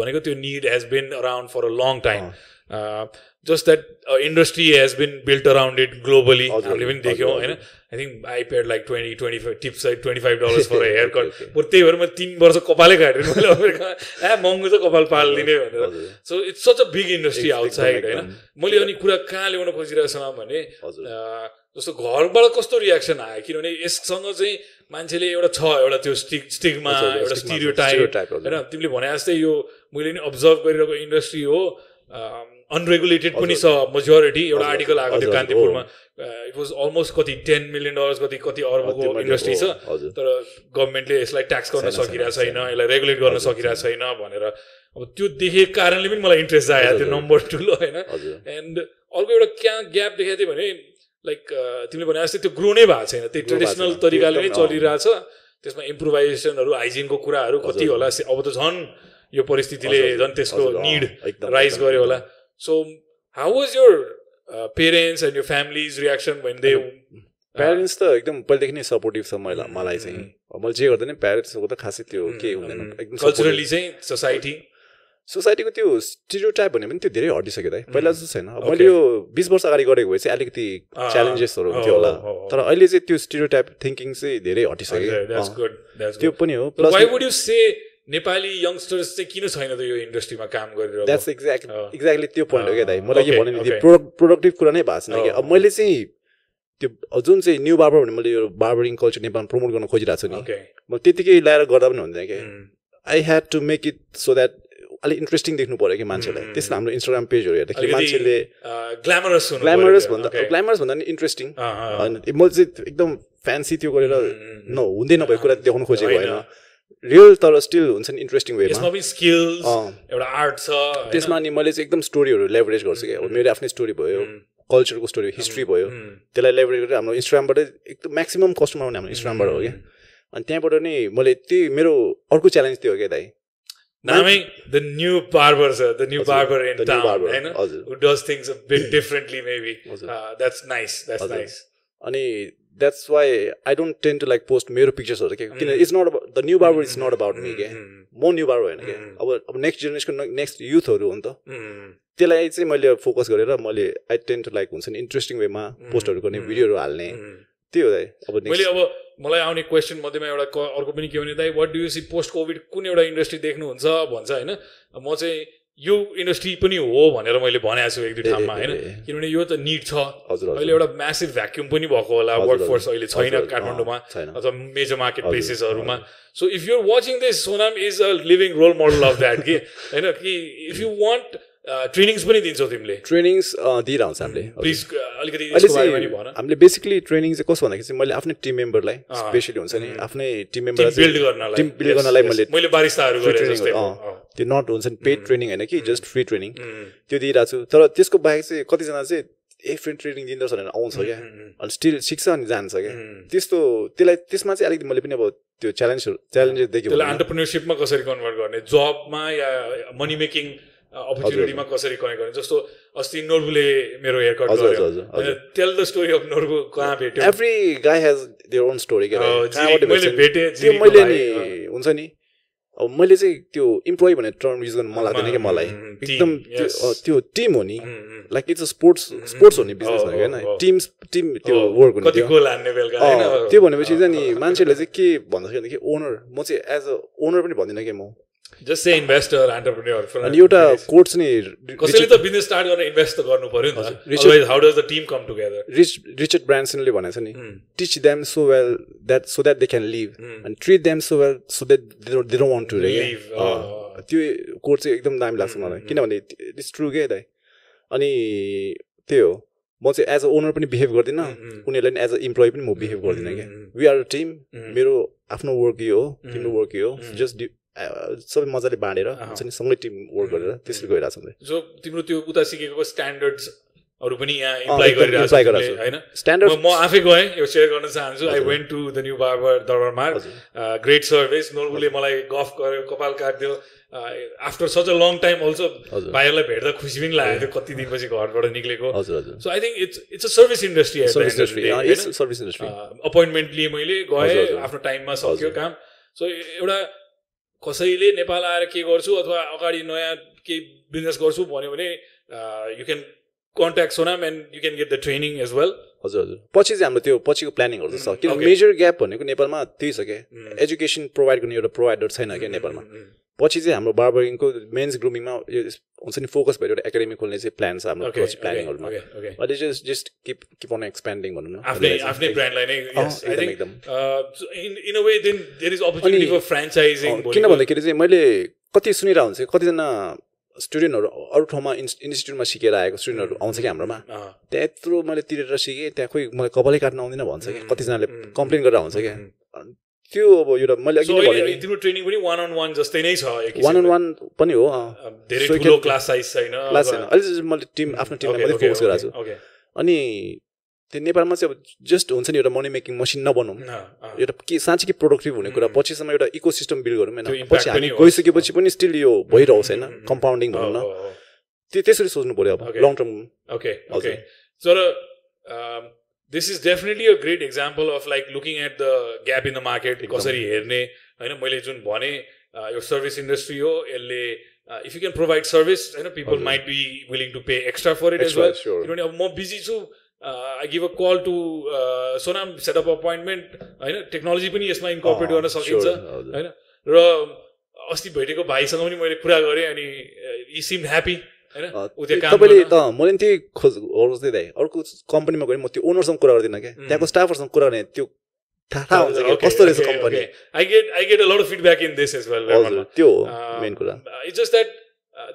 भनेको त्यो need has been around for a long time. Just that industry has been built around it globally हामीले पनि देख्यौँ। होइन I think I paid like twenty twenty five tips twenty five dollars for hair cut. बरु त्यही भएर मैले तिन वर्ष कपालै काटेँ मैले अमेरिका ए महँगो छ कपाल पालिदिने भनेर। So it's such a big industry outside होइन। मैले अनि कुरा कहाँ ल्याउन खोजिरहेको छु भने जस्तो घरबाट कस्तो रियाक्सन आयो किनभने यससँग चाहिँ मान्छेले एउटा छ एउटा त्यो स्टिक स्टिकमा एउटा स्टिरियो टाइप। होइन तिमीले भने जस्तै यो मैले नि अब्जर्भ गरिरहेको इन्डस्ट्री हो अनरेगुलेटेड पनि छ मेजोरिटी एउटा आर्टिकल आएको थियो कान्तिपुरमा। इट वाज अलमोस्ट कति टेन मिलियन डलर्स कति कति अर्बको इन्डस्ट्री छ। तर गभर्मेन्टले यसलाई ट्याक्स गर्न सकिरहेको छैन, यसलाई रेगुलेट गर्न सकिरहेको छैन भनेर। अब त्यो देखेको कारणले पनि मलाई इन्ट्रेस्ट त्यो हजुर। नम्बर टुलो होइन। एन्ड अर्को एउटा क्या ग्याप देखाएको थियो भने लाइक तिमीले भने जस्तै त्यो ग्रो नै भएको छैन। त्यो ट्रेडिसनल। तरिकाले नै। चलिरहेछ। त्यसमा इम्प्रोभाइजेसनहरू हाइजिनको कुराहरू कति। होला अब त झन् यो परिस्थितिले झन् निड राइज गर्यो। होला। So how was your parents and your family's reaction when they parents त एकदम पहिलेदेखि नै सपोर्टिभ छ मलाई मलाई चाहिँ। अब मैले जे गर्दा नि प्यारेन्ट्सको त खासै त्यो केही हुँदैन एकदम कल्चरली चाहिँ सोसाइटी सोसाइटीको त्यो स्टिरियो टाइप भन्यो भने त्यो धेरै हटिसक्यो त पहिला जस्तो छैन. मैले यो बिस वर्ष अगाडि गरेको भए चाहिँ अलिकति च्यालेन्जेसहरू हुन्थ्यो होला। तर अहिले चाहिँ त्यो स्टिरियो टाइप थिङ्किङ चाहिँ धेरै हटिसक्यो। त्यो पनि हो। प्लस नेपाली यङ्स्टर्स चाहिँ किन छैन त यो इन्डस्ट्रीमा काम गरेर द्याट्स एक्ज्याक्ट। एक्ज्याक्टली त्यो पोइन्ट हो क्या दाइ। मलाई के भन्यो नि. त्यो प्रोडक्टिभ कुरा नै भएको छैन कि। अँ, अब मैले चाहिँ त्यो जुन चाहिँ न्यू बार्बर भने मैले यो बार्बरिङ कल्चर नेपालमा प्रमोट गर्न खोजिरहेको छु नि। म त्यतिकै ल्याएर गर्दा पनि हुँदैन Mm. I had to make it so that अलिक इन्ट्रेस्टिङ देख्नु पऱ्यो कि मान्छेलाई। Mm. त्यसमा हाम्रो इन्स्टाग्राम पेजहरू हेर्दाखेरि मान्छेले ग्ल्यामरस ग्ल्यामरस भन्दा ग्ल्यामरस भन्दा नि इन्ट्रेस्टिङ होइन मैले चाहिँ एकदम फ्यान्सी त्यो गरेर न हुँदै नभएको कुरा देखाउनु खोजेको होइन। रियल तर स्टिल हुन्छ नि इन्ट्रेस्टिङ वेमा स्किल्स अँ। एउटा आर्ट छ? त्यसमा अनि मैले चाहिँ एकदम स्टोरीहरू लेभरेज गर्छु कि अब मेरो आफ्नै स्टोरी भयो कल्चरको स्टोरी हिस्ट्री भयो. त्यसलाई लेभरेज गरेर हाम्रो इन्स्टाग्रामबाट एकदम म्याक्सिमम् कस्टमर आउने हाम्रो इन्स्टाग्रामबाट हो क्या। अनि त्यहाँबाट नि मैले त्यही मेरो अर्को च्यालेन्ज त्यो हो क्या दाइ। नामै द न्यू बार्बर छ the new barber in town things a bit differently maybe. हजुर। Uh, that's nice that's हजुर। nice. अनि that's why I don't tend to like post मेरो पिक्चर्सहरू के किन it's not about the new barber is not about me Mm, म new barber होइन क्या. अब अब नेक्स्ट जेनेरेसनको नेक्स्ट युथहरू हो नि त त्यसलाई चाहिँ मैले फोकस गरेर मैले आई टेन टु लाइक हुन्छ नि इन्ट्रेस्टिङ वेमा पोस्टहरू गर्ने भिडियोहरू हाल्ने. त्यही हो दाइ अब मैले अब मलाई आउने क्वेसन मध्येमा एउटा क- अर्को पनि के भने दाइ what do you see post covid कुन एउटा इन्डस्ट्री देख्नुहुन्छ भन्छ होइन म चाहिँ यो इन्डस्ट्री पनि हो भनेर मैले भनेको छु एक दुई ठाउँमा होइन। किनभने यो त निड छ। अहिले एउटा म्यासिभ भ्याक्युम पनि भएको होला वर्क। फोर्स अहिले छैन काठमाडौँमा। अथवा major market प्लेसेसहरूमा so if you're watching this Sonam is a living role model of that कि होइन कि इफ यु वान्ट ट्रेनिङ्स पनि दिन्छौ तिमीले। ट्रेनिङ्स दिइरहन्छ हामीले। प्लिज अलिकति नि चाहिँ भन। हामीले बेसिकली ट्रेनिङ चाहिँ कस्तो भन्दाखेरि चाहिँ मैले आफ्नै टिम मेम्बरलाई। स्पेसली हुन्छ नि आफ्नै टिम मेम्बरलाई बिल्ड गर्नलाई। टिम बिल्ड Yes, गर्नलाई yes. मैले मैले बारिस्ताहरू त्यो नट हुन्छ नि पेड ट्रेनिङ होइन कि जस्ट फ्री ट्रेनिङ त्यो दिइरहेको छु। तर त्यसको बाहेक चाहिँ कतिजना चाहिँ ए फ्री ट्रेनिङ दिँदछ भनेर आउँछ क्या। उम्, अनि स्टिल सिक्छ अनि जान्छ क्या। त्यस्तो त्यसलाई त्यसमा चाहिँ अलिकति मैले पनि अब त्यो च्यालेन्जहरू च्यालेन्जेस भने। अन्टरप्रिनरसिपमा कसरी कन्भर्ट गर्ने? जबमा या मनी मेकिङ अपर्च्युनिटीमा कसरी कनेक्ट गर्ने? जस्तो अस्ति नोर्बुले मेरो हेयर कट हजुर, गर्यो हजुर, हजुर, tell the story of Norbu कहाँ भेट्यो? एभ्री गाई हेज देयर ओन स्टोरी मैले? भेटेँ, त्यो मैले नि हुन्छ नि। अब मैले चाहिँ त्यो इम्प्लोइ भन्ने टर्म युज गर्नु मन लाग्दैन कि मलाई। एकदम त्यो टिम हो नि। Like it's a sports sports हो नि बिजनेस अँ, होइन। टिम टिम त्यो हो, वर्क हुने त्यो। भनेपछि चाहिँ नि मान्छेहरूले चाहिँ के भन्दाखेरि कि ओनर म चाहिँ एज अ ओनर पनि भन्दिनँ कि म। जस्ट से इन्भेस्टर एन्टरप्रेन्योर अनि एउटा कोर्स नि कसैले त बिजनेस स्टार्ट गर्न इन्भेस्ट त गर्नु पर्यो नि त otherwise how does the team come together rich Richard ब्रान्सनले भनेको छ नि teach them so well that so that they can live अनि treat them so well so that they don't want to रे अँ। त्यो कोर्स चाहिँ एकदम दामी लाग्छ मलाई। किनभने इट्स ट्रु के दाइ? अनि त्यही हो म चाहिँ एज अ ओनर पनि बिहेभ गर्दिनँ। उनीहरूलाई पनि एज अ इम्प्लोइ पनि म बिहेभ गर्दिनँ क्या। वी आर अ टिम मेरो आफ्नो वर्क यो हो तिम्रो वर्क यो हो। जस्ट सबै मजाले बाँडेर हुन्छ नि सँगै टिम वर्क गरेर त्यसरी गइरहेको छ जो तिम्रो त्यो उता सिकेको स्ट्यान्डर्ड्सहरू पनि यहाँ इम्प्लाइ गरिरहेको होइन? स्ट्यान्डर्ड म- आफै गएँ यो सेयर गर्न चाहन्छु। I went to the new barber Durbar Marg great service नोर्बुले मलाई गफ गर्यो कपाल काट्यो। After such a long time also. भाइहरूलाई भेट्दा खुसी पनि लागेको थियो कति दिनपछि घरबाट निक्लेको। So I think it's it's a service industry service industry appointment लिएँ मैले गएँ। आफ्नो टाइममा सक्यो काम। सो एउटा कसैले नेपाल आएर के गर्छु अथवा अगाडि नयाँ केही बिजनेस गर्छु भन्यो भने you can contact Sonam and you can get the training as well हजुर हजुर. पछि चाहिँ हाम्रो त्यो पछिको प्लानिङहरू छ किन okay. मेजर ग्याप भनेको नेपालमा त्यही छ क्या एजुकेसन प्रोभाइड गर्ने एउटा प्रोभाइडर छैन क्या नेपालमा? पछि चाहिँ हाम्रो बार्बरिङको मेन्स ग्रुमिङमा यो हुन्छ नि फोकस भएर एउटा एकाडेमी खोल्ने चाहिँ प्लान छ हाम्रो प्लानिङहरूमा अहिले just just keep keep on expanding भनौँ न। आफ्नै आफ्नै ब्रान्डलाई एकदम, एकदम। uh, अँ, किन भन्दाखेरि चाहिँ मैले कति सुनिरहेको हुन्छ कतिजना स्टुडेन्टहरू अरू ठाउँमा इन्स इन्स्टिट्युटमा सिकेर आएको स्टुडेन्टहरू आउँछ कि हाम्रोमा। अँ, त्यहाँ यत्रो मैले तिरेर सिकेँ त्यहाँ खोइ मलाई कपालै काट्न आउँदैन भन्छ कि कतिजनाले कम्प्लेन गरेर आउँछ क्या। त्यो अब एउटा मैले अघि भने तिम्रो ट्रेनिङ पनि वान अन वान जस्तै नै छ एक वान अन। वान पनि हो धेरै ठुलो क्लास साइज छैन क्लास छैन अहिले मैले टिम आफ्नो टिमलाई Okay, मात्रै फोकस गरिरहेको छु. अनि त्यो नेपालमा चाहिँ अब जस्ट हुन्छ नि एउटा मनी मेकिङ मसिन नबनौँ अँ, अँ। एउटा के साँच्चै कि प्रोडक्टिभ हुने कुरा पछिसम्म एउटा इको सिस्टम बिल्ड गरौँ होइन पछि हामी। गइसकेपछि पनि स्टिल यो भइरहोस् होइन कम्पाउन्डिङ भनौँ न। त्यो त्यसरी सोच्नु पऱ्यो अब. लङ टर्म हजुर। okay. तर this is definitely a great example of like looking at the gap in the market कसरी हेर्ने होइन मैले जुन भने uh, यो सर्भिस इन्डस्ट्री हो यसले if you can provide service होइन people might be willing to pay extra for it as Extra, well sure. किनभने अब म बिजी छु I give a call to Sonam setup appointment होइन टेक्नोलोजी पनि यसमा इन्कर्पोरेट गर्न सकिन्छ sure, हजुर। होइन र अस्ति भेटेको भाइसँग पनि मैले कुरा गरेँ अनि यी सिम ह्याप्पी तपाईँले त मैले नि त्यही खोज खोज्दै दाइ अर्को कम्पनीमा गएँ म त्यो ओनरसँग कुरा गर्दिनँ क्या। त्यहाँको स्टाफहरूसँग कुरा गर्ने त्यो थाहा हुन्छ कस्तो रहेछ company. I get I get a lot of feedback in this as well त्यो हो मेन कुरा। इट्स जस्ट द्याट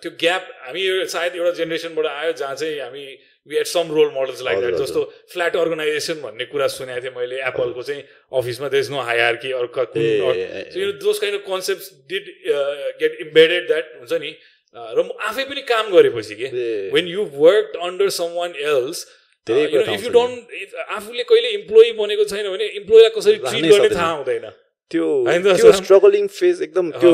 त्यो ग्याप हामी सायद एउटा जेनेरेसनबाट आयो जहाँ चाहिँ हामी we at some role models like that जस्तो फ्ल्याट अर्गनाइजेसन भन्ने कुरा सुनेको थिएँ मैले एप्पलको चाहिँ अफिसमा इज नो हायर कि अर्का those kind of concept did get embedded that हुन्छ नि। र म आफै पनि काम गरेपछि के ए, when you've worked under someone else धेरै you कुरा know, थाहा if you हुन्छ don't if आफूले कहिले इम्प्लोइ बनेको छैन भने इम्प्लोइलाई कसरी ट्रिट गर्ने। थाहा हुँदैन त्यो त्यो? स्ट्रगलिङ फेज एकदम त्यो।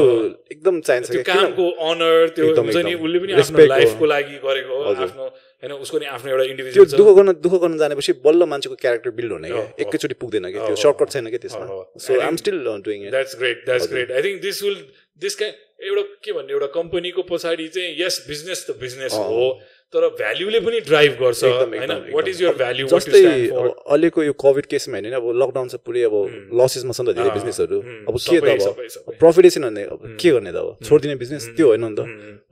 एकदम चाहिन्छ त्यो कामको अनर त्यो हुन्छ नि। उसले पनि आफ्नो। लाइफको लागि गरेको। आफ्नो होइन उसको नि आफ्नो एउटा इन्डिभिजुअल दुःख गर्न दुःख गर्न जानेपछि बल्ल मान्छेको क्यारेक्टर बिल्ड हुने क्या। एकैचोटि पुग्दैन अँ, त्यो सर्टकट छैन क्या त्यसमा। So I'm think- still doing it that's great that's. Great I think this will this का एउटा के भन्ने एउटा कम्पनीको पछाडि चाहिँ यस बिजनेस त बिजनेस। हो तर भ्याल्युले पनि ड्राइभ गर्छ होइन? वाट। इज यर भ्याल्यु जस्तै अहिलेको यो कोभिड केसमा हेर्ने अब लकडाउन चाहिँ पुरै अब लसेसमा छ नि त धेरै बिजनेसहरू अब के त अब। प्रफिटै छैन भने अब के गर्ने त अब? छोडिदिने बिजनेस त्यो होइन नि त।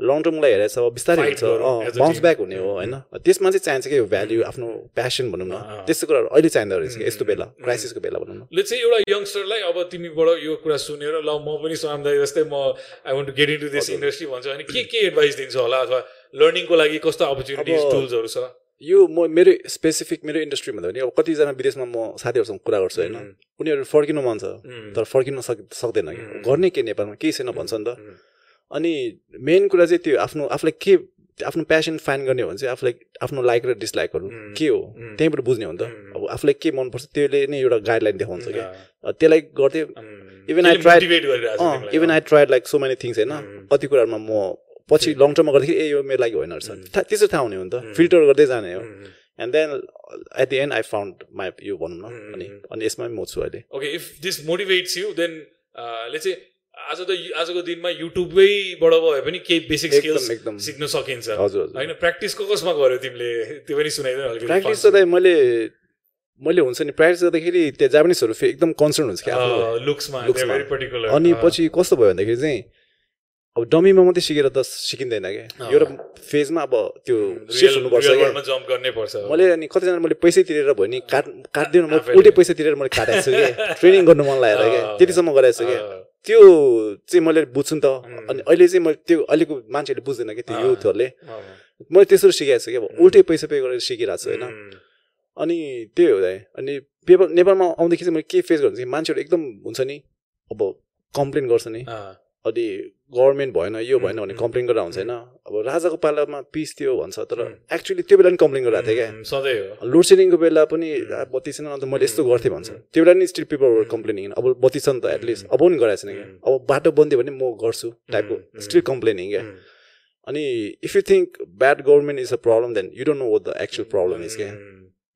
लङ टर्मलाई हेरेर चाहिँ अब बिस्तारै हुन्छ। Bounce team. ब्याक हुने हो होइन? त्यसमा चाहिँ चाहिन्छ कि यो भ्याल्यु आफ्नो प्यासन भनौँ न। त्यस्तो कुराहरू अहिले चाहिँदो रहेछ यस्तो बेला क्राइसिसको बेला भनौँ न। ले चाहिँ एउटा यङ्स्टरलाई अब तिमीबाट यो कुरा सुनेर ल म पनि स्वामदाई जस्तै म I want to get into this industry भन्छ भने के के एडभाइस दिन्छ होला? अथवा लर्निङको लागि कस्तो अपर्च्युनिटिज टुल्सहरू छ? यो म मेरो स्पेसिफिक मेरो इन्डस्ट्री भन्दा पनि अब कतिजना विदेशमा म साथीहरूसँग कुरा गर्छु होइन। उनीहरू फर्किनु मन छ तर फर्किन सक् सक्दैन। कि गर्ने के नेपालमा? केही छैन भन्छ नि त। अनि मेन कुरा चाहिँ त्यो आफ्नो आफूलाई के आफ्नो प्यासन फाइन्ड गर्ने हो भने चाहिँ आफूलाई आफ्नो लाइक र डिसलाइकहरू के हो? त्यहीँबाट बुझ्ने हो नि त। अब आफूलाई के मनपर्छ त्यसले नै एउटा गाइडलाइन देखाउँछ क्या। त्यसलाई गर्थेँ। Even I try even I try like so many things होइन। कति कुराहरूमा म पछि लङ टर्ममा गर्दाखेरि ए यो मेरो लागि होइन रहेछ। त्यसरी थाहा हुने हो नि त। फिल्टर गर्दै जाने हो। And then at the end I found my यो भनौँ न अनि अनि यसमा म छु अहिले। Okay if this motivates you then चाहिँ आज त आजको दिनमा युट्युबैबाट भए पनि केही बेसिक स्किल्स एकदम। सिक्न सकिन्छ। हजुर हजुर। होइन? प्र्याक्टिस कसमा गर्यो तिमीले? त्यो पनि सुनाइदिनु अलिकति प्र्याक्टिस. गर्दा मैले मैले हुन्छ नि प्र्याक्टिस गर्दाखेरि त्यो जापानिजहरू फेरि एकदम कन्सर्न हुन्छ क्या लुक्समा लुक्समा। अनि पछि कस्तो भयो भन्दाखेरि चाहिँ अब डमीमा मात्रै सिकेर त सिकिँदैन क्या। एउटा फेजमा अब त्यो सिफ्ट हुनुपर्छ मैले अनि कतिजना मैले पैसै तिरेर भयो नि काट काट्दिनँ म। उल्टै पैसा तिरेर मैले काटेको छु कि ट्रेनिङ गर्नु मन लागेर क्या। त्यतिसम्म गराएको छु क्या। त्यो चाहिँ मैले बुझ्छु नि त। अनि अहिले चाहिँ मैले त्यो अहिलेको मान्छेहरूले बुझ्दैन कि त्यो युथहरूले। मैले त्यसरी सिकाएको छु क्या। अब उल्टै पैसा पे गरेर सिकिरहेको छु होइन। अनि त्यही हो दाइ। अनि पेपर नेपालमा आउँदाखेरि चाहिँ मैले के फेस गर्छु कि मान्छेहरू एकदम हुन्छ नि। अब कम्प्लेन गर्छ नि। अँ, अनि गभर्मेन्ट भएन यो भएन भने कम्प्लेन गरेर हुन्छ होइन। अब राजाको पालामा पिस थियो भन्छ तर एक्चुली त्यो बेला पनि कम्प्लेन गरिरहेको थिएँ क्या। सधैँ हो। लोड सेडिङको बेला पनि आ, बत्ती छैन अन्त मैले यस्तो गर्थेँ भन्छ। त्यो बेला नि स्टिल पेपर कम्प्लेनिङ अब बत्ती छ नि त एटलिस्ट अब पनि गराएको छैन क्या। अब बाटो बन्दियो भने म गर्छु टाइपको स्टिल कम्प्लेनिङ क्या। अनि if you think bad government is a problem then you don't know what the actual problem is क्या।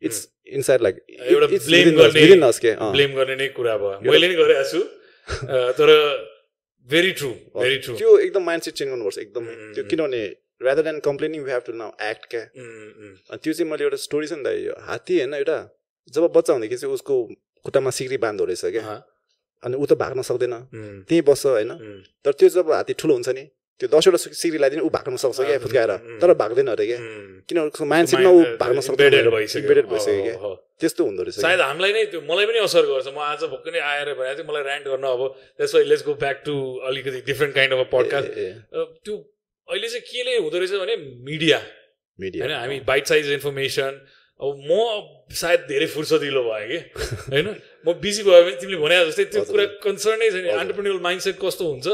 इट्स इनसाइड लाइक एउटा। ब्लेम गर्ने नै कुरा भयो। मैले नै गरेको छु। अँ, तर भेरी ट्रु भेरी ट्रु त्यो एकदम माइन्ड सेट चेन्ज गर्नुपर्छ एकदम। त्यो किनभने rather than complaining we have to now act क्या। अनि त्यो चाहिँ मैले एउटा स्टोरी छ नि त यो हात्ती होइन एउटा जब बच्चा हुँदाखेरि चाहिँ उसको खुट्टामा सिक्री बाँध्दो रहेछ क्या। अनि ऊ त भाग्न सक्दैन। त्यहीँ बस्छ होइन। तर त्यो जब हात्ती ठुलो हुन्छ नि त्यो दसवटा सि- सिक्री लगाइदिने ऊ भाग्न सक्छ क्या फुत्काएर तर भाग्दैन अरे क्या किनभने माइन्डसेटमा ऊ भाग्न भइसक्यो। क्या हो। त्यस्तो हुँदो रहेछ। सायद हामीलाई नै त्यो मलाई पनि असर गर्छ म आज भक्कै नै आएर भने चाहिँ मलाई ऱ्यान्ट गर्न अब त्यसो लेट्स गो ब्याक टु अलिकति different kind of a podcast त्यो अहिले चाहिँ केले हुँदो रहेछ भने मिडिया मिडिया होइन हामी बाइट साइज इन्फर्मेसन अब म सायद धेरै फुर्सदिलो भएँ कि होइन म बिजी भयो भने तिमीले भने जस्तै त्यो कुरा कन्सर्नै छैन अन्टरप्रेन्युअल माइन्डसेट कस्तो हुन्छ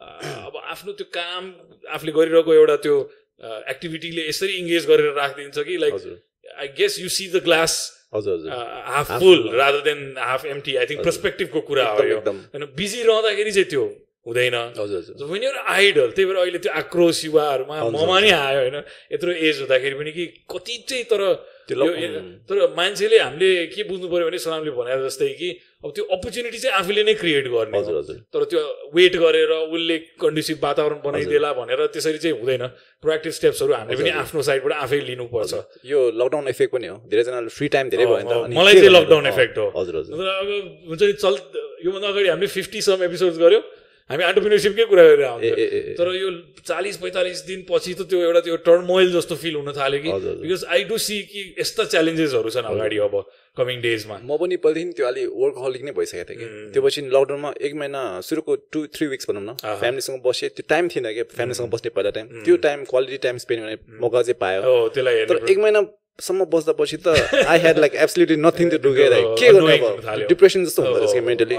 अब आफ्नो त्यो काम आफूले गरिरहेको एउटा त्यो एक्टिभिटीले यसरी इङ्गेज गरेर राखिदिन्छ कि like I guess you see the glass half full rather than half empty I think पर्सपेक्टिभको कुरा हो यो। होइन बिजी रहँदाखेरि चाहिँ त्यो हुँदैन। हजुर हजुर। वेन युर आइडल त्यही भएर अहिले त्यो आक्रोश युवाहरूमा ममा नै आयो होइन। यत्रो एज हुँदाखेरि पनि कि कति चाहिँ तर त्यो तर मान्छेले हामीले के बुझ्नु पऱ्यो भने सोनामले भने जस्तै कि अब त्यो अपर्च्युनिटी चाहिँ आफूले नै क्रिएट गर्ने हजुर। हजुर। तर त्यो वेट गरेर उसले कन्ड्युसिभ वातावरण बनाइदिएला भनेर त्यसरी चाहिँ हुँदैन। प्रोएक्टिभ स्टेप्सहरू हामीले पनि आफ्नो साइडबाट आफै लिनुपर्छ। यो लकडाउन इफेक्ट पनि हो। धेरैजनाले फ्री टाइम धेरै भयो मलाई चाहिँ? लकडाउन इफेक्ट हो। हजुर अब हुन्छ नि चल योभन्दा अगाडि हामीले फिफ्टी सम एपिसोड गऱ्यो। हामी अन्टरप्रिनरसिपकै कुरा गरेर आउँछ। तर यो चालिस पैँतालिस दिन पछि त त्यो एउटा त्यो टर्मोइल जस्तो फिल हुन थाल्यो कि। बिकज आई डु सी कि यस्ता च्यालेन्जेसहरू छन् अगाडि अब कमिङ डेजमा म। पनि पहिलेदेखि त्यो अलिक वर्क हलिक नै भइसकेको थिएँ कि। त्यो पछि लकडाउनमा एक महिना सुरुको टु थ्री विक्स भनौँ न। फ्यामिलीसँग बसेँ। त्यो टाइम थिएन क्या फ्यामिलीसँग बस्ने पहिला टाइम त्यो टाइम क्वालिटी टाइम स्पेन्ड गर्ने मौका चाहिँ पायो। त्यसलाई तर एक महिनासम्म बस्दा पछि त I had like absolutely nothing to do के के गर्ने अब। डिप्रेसन जस्तो हुँदो रहेछ कि मेन्टली।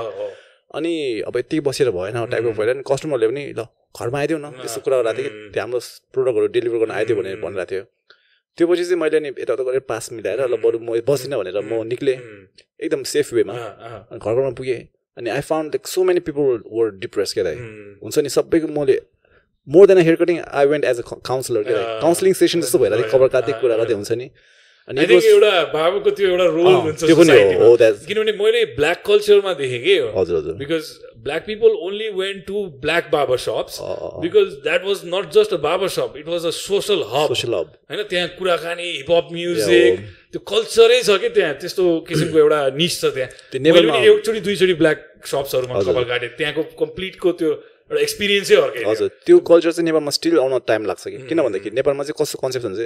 अनि अब यति बसेर भएन टाइपको भएर नि कस्टमरले पनि ल घरमा आइदियो न। यस्तो कुरा गरेको थियो कि त्यो हाम्रो प्रोडक्टहरू डेलिभर गर्न आइदियो भनेर भनिरहेको थियो। त्यो पछि चाहिँ मैले नि यताउता गरेर पास मिलाएर ल बरु म बस्दिनँ भनेर म निक्लेँ। एकदम सेफ वेमा अनि घर घरमा पुगेँ। अनि I found like so many people were depress के दाइ हुन्छ नि सबैको मैले more than hair cutting I went as a counsellor के काउन्सिलिङ सेसन जस्तो भएर खबर काट्दै कुरा। गर्दै हुन्छ नि। अनि एउटा बाबुको त्यो एउटा रोल हुन्छ किनभने मैले ब्ल्याक कल्चरमा देखेँ कि हजुर हजुर। Because black people only went to black barber shops. Because that was not just a barber shop it was a social hub social hub होइन त्यहाँ कुराकानी हिपहप म्युजिक त्यो कल्चरै छ कि त्यहाँ त्यस्तो किसिमको एउटा निस छ त्यहाँ। एकचोटि दुईचोटि ब्ल्याक सप्सहरूमा। कपाल काटेँ। त्यहाँको कम्प्लिटको त्यो एउटा एक्सपिरियन्सै अर्कै। हजुर त्यो कल्चर चाहिँ नेपालमा स्टिल आउन टाइम लाग्छ कि? किन भन्दाखेरि नेपालमा चाहिँ कस्तो कन्सेप्ट हुन्छ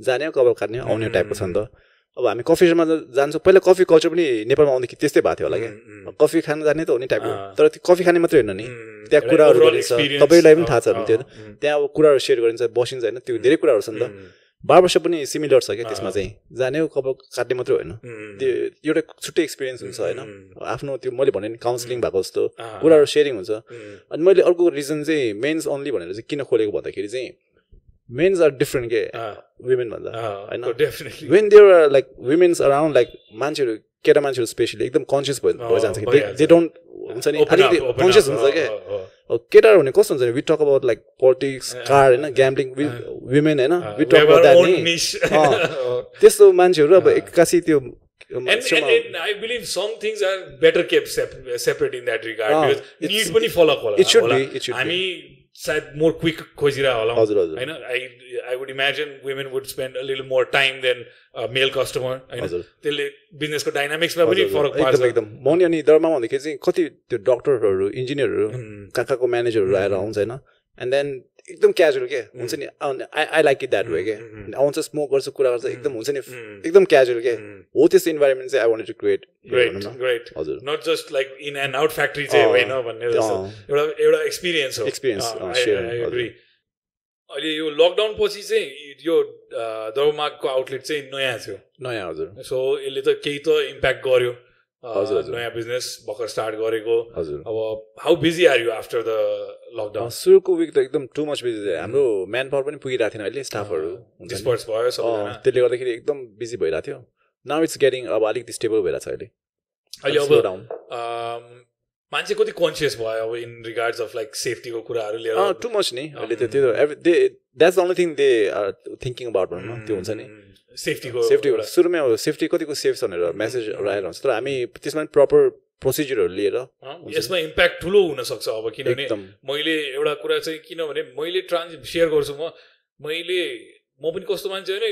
जाने कपाल काट्ने आउने टाइपको छ नि त। अब हामी कफी सपमा जान्छौँ पहिला कफी कल्चर पनि नेपालमा आउँदाखेरि त्यस्तै भएको थियो होला क्या। कफी खान जाने त हो। नि टाइपको। तर त्यो कफी खाने मात्रै होइन नि। त्यहाँ कुराहरू गरिन्छ। तपाईँलाई पनि थाहा छ त्यो। त्यहाँ अब कुराहरू सेयर गरिन्छ बसिन्छ होइन। त्यो धेरै कुराहरू छ नि त बार्बरसप पनि सिमिलर छ क्या त्यसमा चाहिँ। जाने हो कपाल काट्ने मात्रै होइन। त्यो एउटा छुट्टै एक्सपिरियन्स हुन्छ होइन। आफ्नो त्यो मैले भने नि काउन्सिलिङ भएको जस्तो। कुराहरू सेयरिङ हुन्छ। अनि मैले अर्को रिजन चाहिँ मेन्स ओन्ली भनेर चाहिँ किन खोलेको भन्दाखेरि चाहिँ मेन्स आर डिफ्रेन्ट के वुमेन भन्दा। होइन? When there like women's around like मान्छेहरू केटा मान्छेहरू स्पेसली एकदम कन्सियस भइजान्छ कि। दे डोन्ट हुन्छ नि। अलिकति कन्सियस हुन्छ क्या। केटाहरू भने कस्तो हुन्छ नि? We talk about like politics car होइन? ग्याम्लिङ वि वुमेन होइन? वि टक अबाउट अँ। त्यस्तो मान्छेहरू अब एक्कासी त्यो And, and, and I believe some things are better kept sep- separate in that regard Ah, because it's- need पनि फरक होला it should be, it should be. हामी सायद मोर क्विक खोजिरह होला हजुर, हजुर। होइन I I would imagine women would spend a little more time than male customer होइन। त्यसले बिजनेसको डाइनामिक्समा पनि फरक एकदम पार्छ एकदम म नि अनि दरमा भन्दाखेरि चाहिँ कति त्यो डक्टरहरू इन्जिनियरहरू कहाँ कहाँको म्यानेजरहरू आएर आउँछ होइन? एन्ड देन एकदम क्याजुअल के? हुन्छ नि? I I like it that way के? आउँछ स्मोक गर्छ कुरा गर्छ एकदम हुन्छ नि? एकदम क्याजुअल के? हो त्यस्तो इन्भाइरोमेन्ट चाहिँ I want to create great great हजुर। Not just like in and out factory चाहिँ होइन भन्ने। एउटा एउटा एक्सपिरियन्स हो। Agree. अहिले यो लकडाउन पछि चाहिँ यो दरमागको आउटलेट चाहिँ नयाँ थियो। नयाँ हजुर। सो यसले त केही त इम्प्याक्ट गर्यो। नयाँ बिजनेस भर्खर स्टार्ट गरेको। हजुर। अब how busy are you after the lockdown सुरुको विक त एकदम टु मच बिजी हाम्रो म्यान पावर पनि पुगिरहेको थिएन अहिले स्टाफहरू। डिस्पर्स भयो त्यसले गर्दाखेरि एकदम बिजी भइरहेको थियो। नाउ इट्स गेटिङ अब अलिकति स्टेबल भइरहेको छ अहिले। अहिले अब मान्छे कति कन्सियस भयो अब इन रिगार्ड्स अफ लाइक सेफ्टीको कुराहरू लिएर। टु मच नि। अहिले त्यो त्यो every they that's only thing they are thinking about भनौँ न। त्यो हुन्छ नि। सेफ्टीको सेफ्टी सुरुमै अब सेफ्टी कतिको सेफ छ भनेर मेसेजहरू आएर हुन्छ। तर हामी त्यसमा पनि प्रपर प्रोसिजरहरू लिएर यसमा इम्प्याक्ट ठुलो हुनसक्छ अब किनभने मैले एउटा कुरा चाहिँ किनभने मैले ट्रान्स सेयर गर्छु म। मैले म पनि कस्तो मान्छे होइन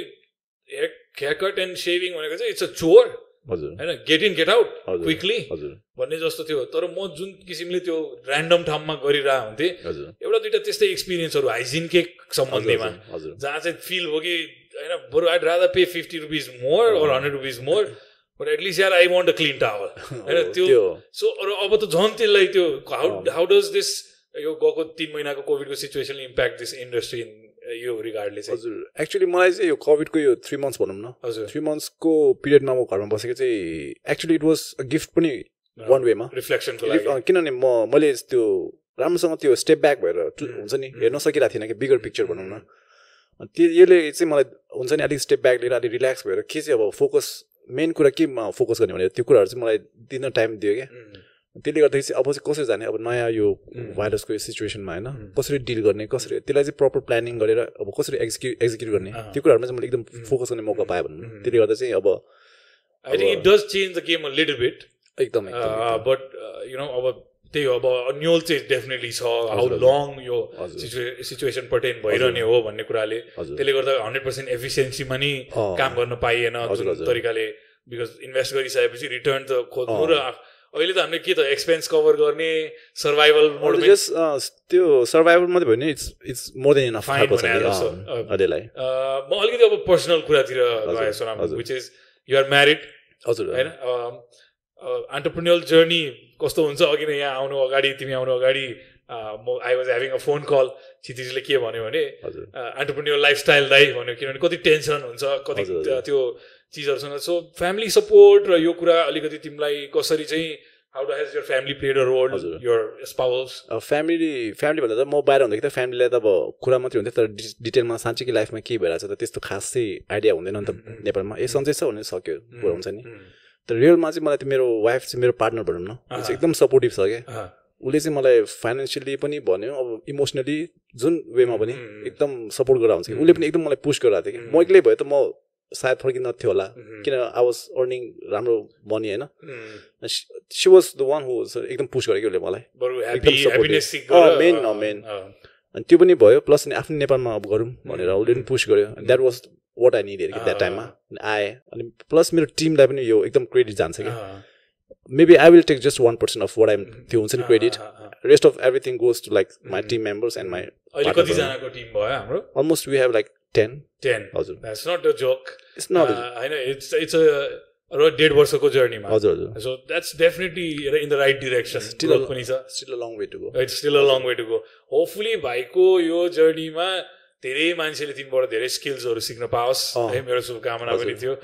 hair hair cut and shaving भनेको चाहिँ इट्स अ चोर हजुर। होइन get in get out. Quickly हजुर। भन्ने जस्तो थियो। तर म जुन किसिमले त्यो ऱ्यान्डम ठाउँमा गरिरहेको हुन्थेँ एउटा दुइटा त्यस्तै एक्सपिरियन्सहरू हाइजिनकै सम्बन्धीमा। जहाँ चाहिँ फिल हो कि होइन बरु I'd rather pay fifty rupees more or hundred rupees more but at least यार I want a clean towel होइन त्यो सो अरू अब त झन् त्यसलाई त्यो हाउ। हाउ डज दिस यो गएको तिन महिनाको कोभिडको सिचुएसनले इम्प्याक्ट दिस इन्डस्ट्री इन यो रिगार्डले चाहिँ हजुर। एक्चुली मलाई चाहिँ यो कोभिडको यो थ्री मन्थ्स भनौँ न। हजुर। थ्री मन्थ्सको पिरियडमा म घरमा बसेको चाहिँ actually it was a gift पनि वान वेमा रिफ्लेक्सनको लागि। किनभने म मैले त्यो राम्रोसँग त्यो स्टेप ब्याक भएर हुन्छ नि हेर्न सकिरहेको थिएन कि बिगर पिक्चर भनौँ न। त्यो यसले चाहिँ मलाई हुन्छ नि अलिक स्टेप ब्याक लिएर अलिक रिल्याक्स भएर के चाहिँ अब फोकस मेन कुरा केमा फोकस गर्ने भने त्यो कुराहरू चाहिँ मलाई दिन टाइम दियो क्या। त्यसले गर्दाखेरि चाहिँ अब चाहिँ कसरी जाने? अब नयाँ यो भाइरसको यो सिचुएसनमा होइन कसरी डिल गर्ने? कसरी त्यसलाई चाहिँ प्रपर प्लानिङ गरेर अब कसरी एक्जिक्युट एक्जिक्युट गर्ने। त्यो कुराहरूमा चाहिँ मैले एकदम फोकस गर्ने मौका पाएँ भनौँ न। त्यसले गर्दा चाहिँ अब I think it does change the game a little bit एकदम बट यु नो अब त्यही हो अब न्युल चाहिँ डेफिनेटली छ। हाउ लङ यो। सिचुएसन पर्टेन भइरहने हो भन्ने कुराले त्यसले गर्दा हन्ड्रेड पर्सेन्ट एफिसियन्सीमा नि। काम गर्न पाइएन। तरिकाले। बिकज इन्भेस्ट गरिसकेपछि रिटर्न त खोज्नु। र अहिले त हामीले के त एक्सपेन्स कभर गर्ने सर्भाइभल मोडमा जस्ट त्यो सर्भाइभल मात्रै भयो भने it's it's more than enough नि। अहिलेलाई म अलिकति अब पर्सनल कुरातिर गएँ सोनाम हजुर। विच इज युआर म्यारिड हजुर होइन अन्टरप्रिनियल जर्नी कस्तो हुन्छ अघि नै यहाँ आउनु अगाडि तिमी आउनु अगाडि म I was having a phone call क्षितिजले के भन्यो भने अन्टरप्रिनियर लाइफस्टाइल दाइ भन्यो किनभने कति टेन्सन हुन्छ कति। त्यो चिजहरूसँग। सो फ्यामिली सपोर्ट र यो कुरा अलिकति तिमीलाई कसरी चाहिँ how do has your family played a role. Your spouse family family भन्दा त म बाहिर हुँदाखेरि त फ्यामिलीलाई त अब कुरा मात्रै हुन्थ्यो तर डिटेलमा साँच्चै लाइफमा के भइरहेको छ त त्यस्तो खास आइडिया हुँदैन नि त नेपालमा। ए सन्चै छ भने सक्यो कुरा हुन्छ नि। तर रियलमा चाहिँ मलाई त मेरो वाइफ चाहिँ मेरो पार्टनर भनौँ न एकदम सपोर्टिभ छ क्या। उसले चाहिँ मलाई फाइनेन्सियली पनि भन्यो अब इमोसनली जुन वेमा पनि एकदम सपोर्ट गरेर हुन्छ कि। उसले पनि एकदम मलाई पुस गरिरहेको थियो कि। म एक्लै भए त म सायद फर्किन नथ्यो होला किन आई वाज अर्निङ राम्रो मनी होइन? She was the one who एकदम पुस गरेको उसले मलाई। अँ, main. अनि त्यो पनि भयो प्लस अनि आफ्नो नेपालमा अब गरौँ भनेर उसले पनि पुस गर्यो। That was what I need कि द्याट टाइममा अनि आएँ। अनि प्लस मेरो टिमलाई पनि यो एकदम क्रेडिट जान्छ कि। Maybe I will take just one percent of what I'm त्यो हुन्छ नि credit rest of everything goes to like my team members and my कतिजनाको टिम भयो हाम्रो almost we have like ten ten हजुर that's not a joke it's not होइन it's it's a डेढ वर्षको जर्नीमा हजुर हजुर so that's definitely in the right direction Still a- पनि छ still a long way to go it's still a long way to go hopefully भाइको यो जर्नीमा धेरै मान्छेले तिमीबाट धेरै स्किल्सहरू सिक्न पाओस्। है मेरो शुभकामना पनि थियो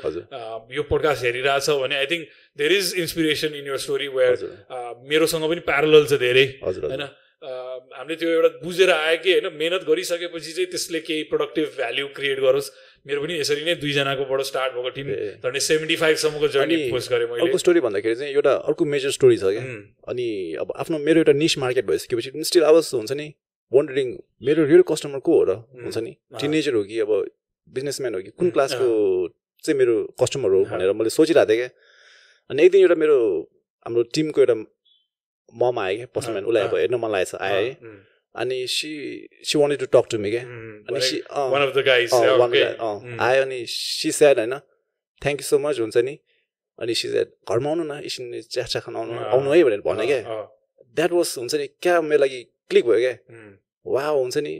यो पोडकास्ट हेरिरहेछ भने I think is inspiration in your story where मेरोसँग पनि प्यारल छ धेरै। होइन? हजुर हामीले त्यो एउटा बुझेर आयो कि होइन मेहनत गरिसकेपछि चाहिँ त्यसले केही प्रोडक्टिभ भ्याल्यु क्रिएट गरोस्। मेरो पनि यसरी नै दुईजनाकोबाट स्टार्ट भएको टिम। झन्डै सेभेन्टी फाइभसम्मको जर्नी पोस्ट गरेँ मैले। अर्को स्टोरी भन्दाखेरि चाहिँ एउटा अर्को मेजर स्टोरी छ क्या। अनि अब आफ्नो मेरो एउटा निस मार्केट भइसकेपछि स्टिल आवाज हुन्छ नि वन्डरिङ मेरो रियल कस्टमर को हो र? हुन्छ नि। टिनेजर हो कि अब बिजनेसम्यान हो कि कुन क्लासको चाहिँ मेरो कस्टमर हो भनेर मैले सोचिरहेको थिएँ क्या। अनि एक दिन एउटा मेरो हाम्रो टिमको एउटा मम आयो क्या अँ, उसलाई। अब हेर्न मन लागेको छ आयो है। अनि she she wanted to talk to me क्या। अनि सी आयो अनि सी स्याड होइन थ्याङ्क यू सो मच हुन्छ नि। अनि सी स्याड घरमा आउनु न एकछिन चिया चिया खान आउनु आउनु है भनेर भने क्या। द्याट वाज हुन्छ नि क्या मेरो लागि क्लिक भयो क्या। वा हुन्छ नि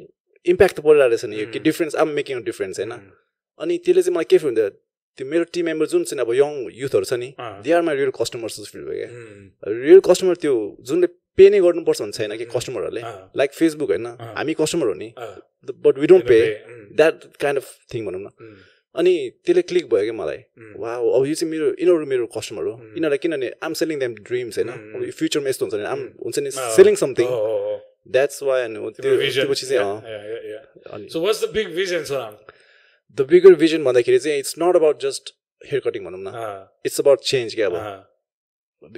इम्प्याक्ट त परिरहेको रहेछ नि। यो कि. Difference I'm making a difference होइन। अनि त्यसले चाहिँ मलाई के फिल हुन्थ्यो त्यो मेरो टिम मेम्बर जुन चाहिँ अब यङ युथहरू छ नि they are my real customers जस्तो फिल भयो क्या रियल कस्टमर त्यो जुनले पे नै गर्नुपर्छ भन्ने छैन कि. कस्टमरहरूले लाइक फेसबुक होइन. हामी कस्टमर हो नि but we don't pay that kind of thing भनौँ न। अनि त्यसले क्लिक भयो क्या मलाई। वा अब यो चाहिँ मेरो यिनीहरू मेरो कस्टमर हो. यिनीहरूलाई किनभने आम सेलिङ देम ड्रिम्स होइन? फ्युचरमा यस्तो हुन्छ नि आम. हुन्छ नि सेलिङ समथिङ. द्याट्स वाइ अनि त्यो पछि चाहिँ. अनि? द बिगर भिजन भन्दाखेरि चाहिँ it's not about just hair cutting भनौँ न। इट्स अबाउट चेन्ज क्या अब?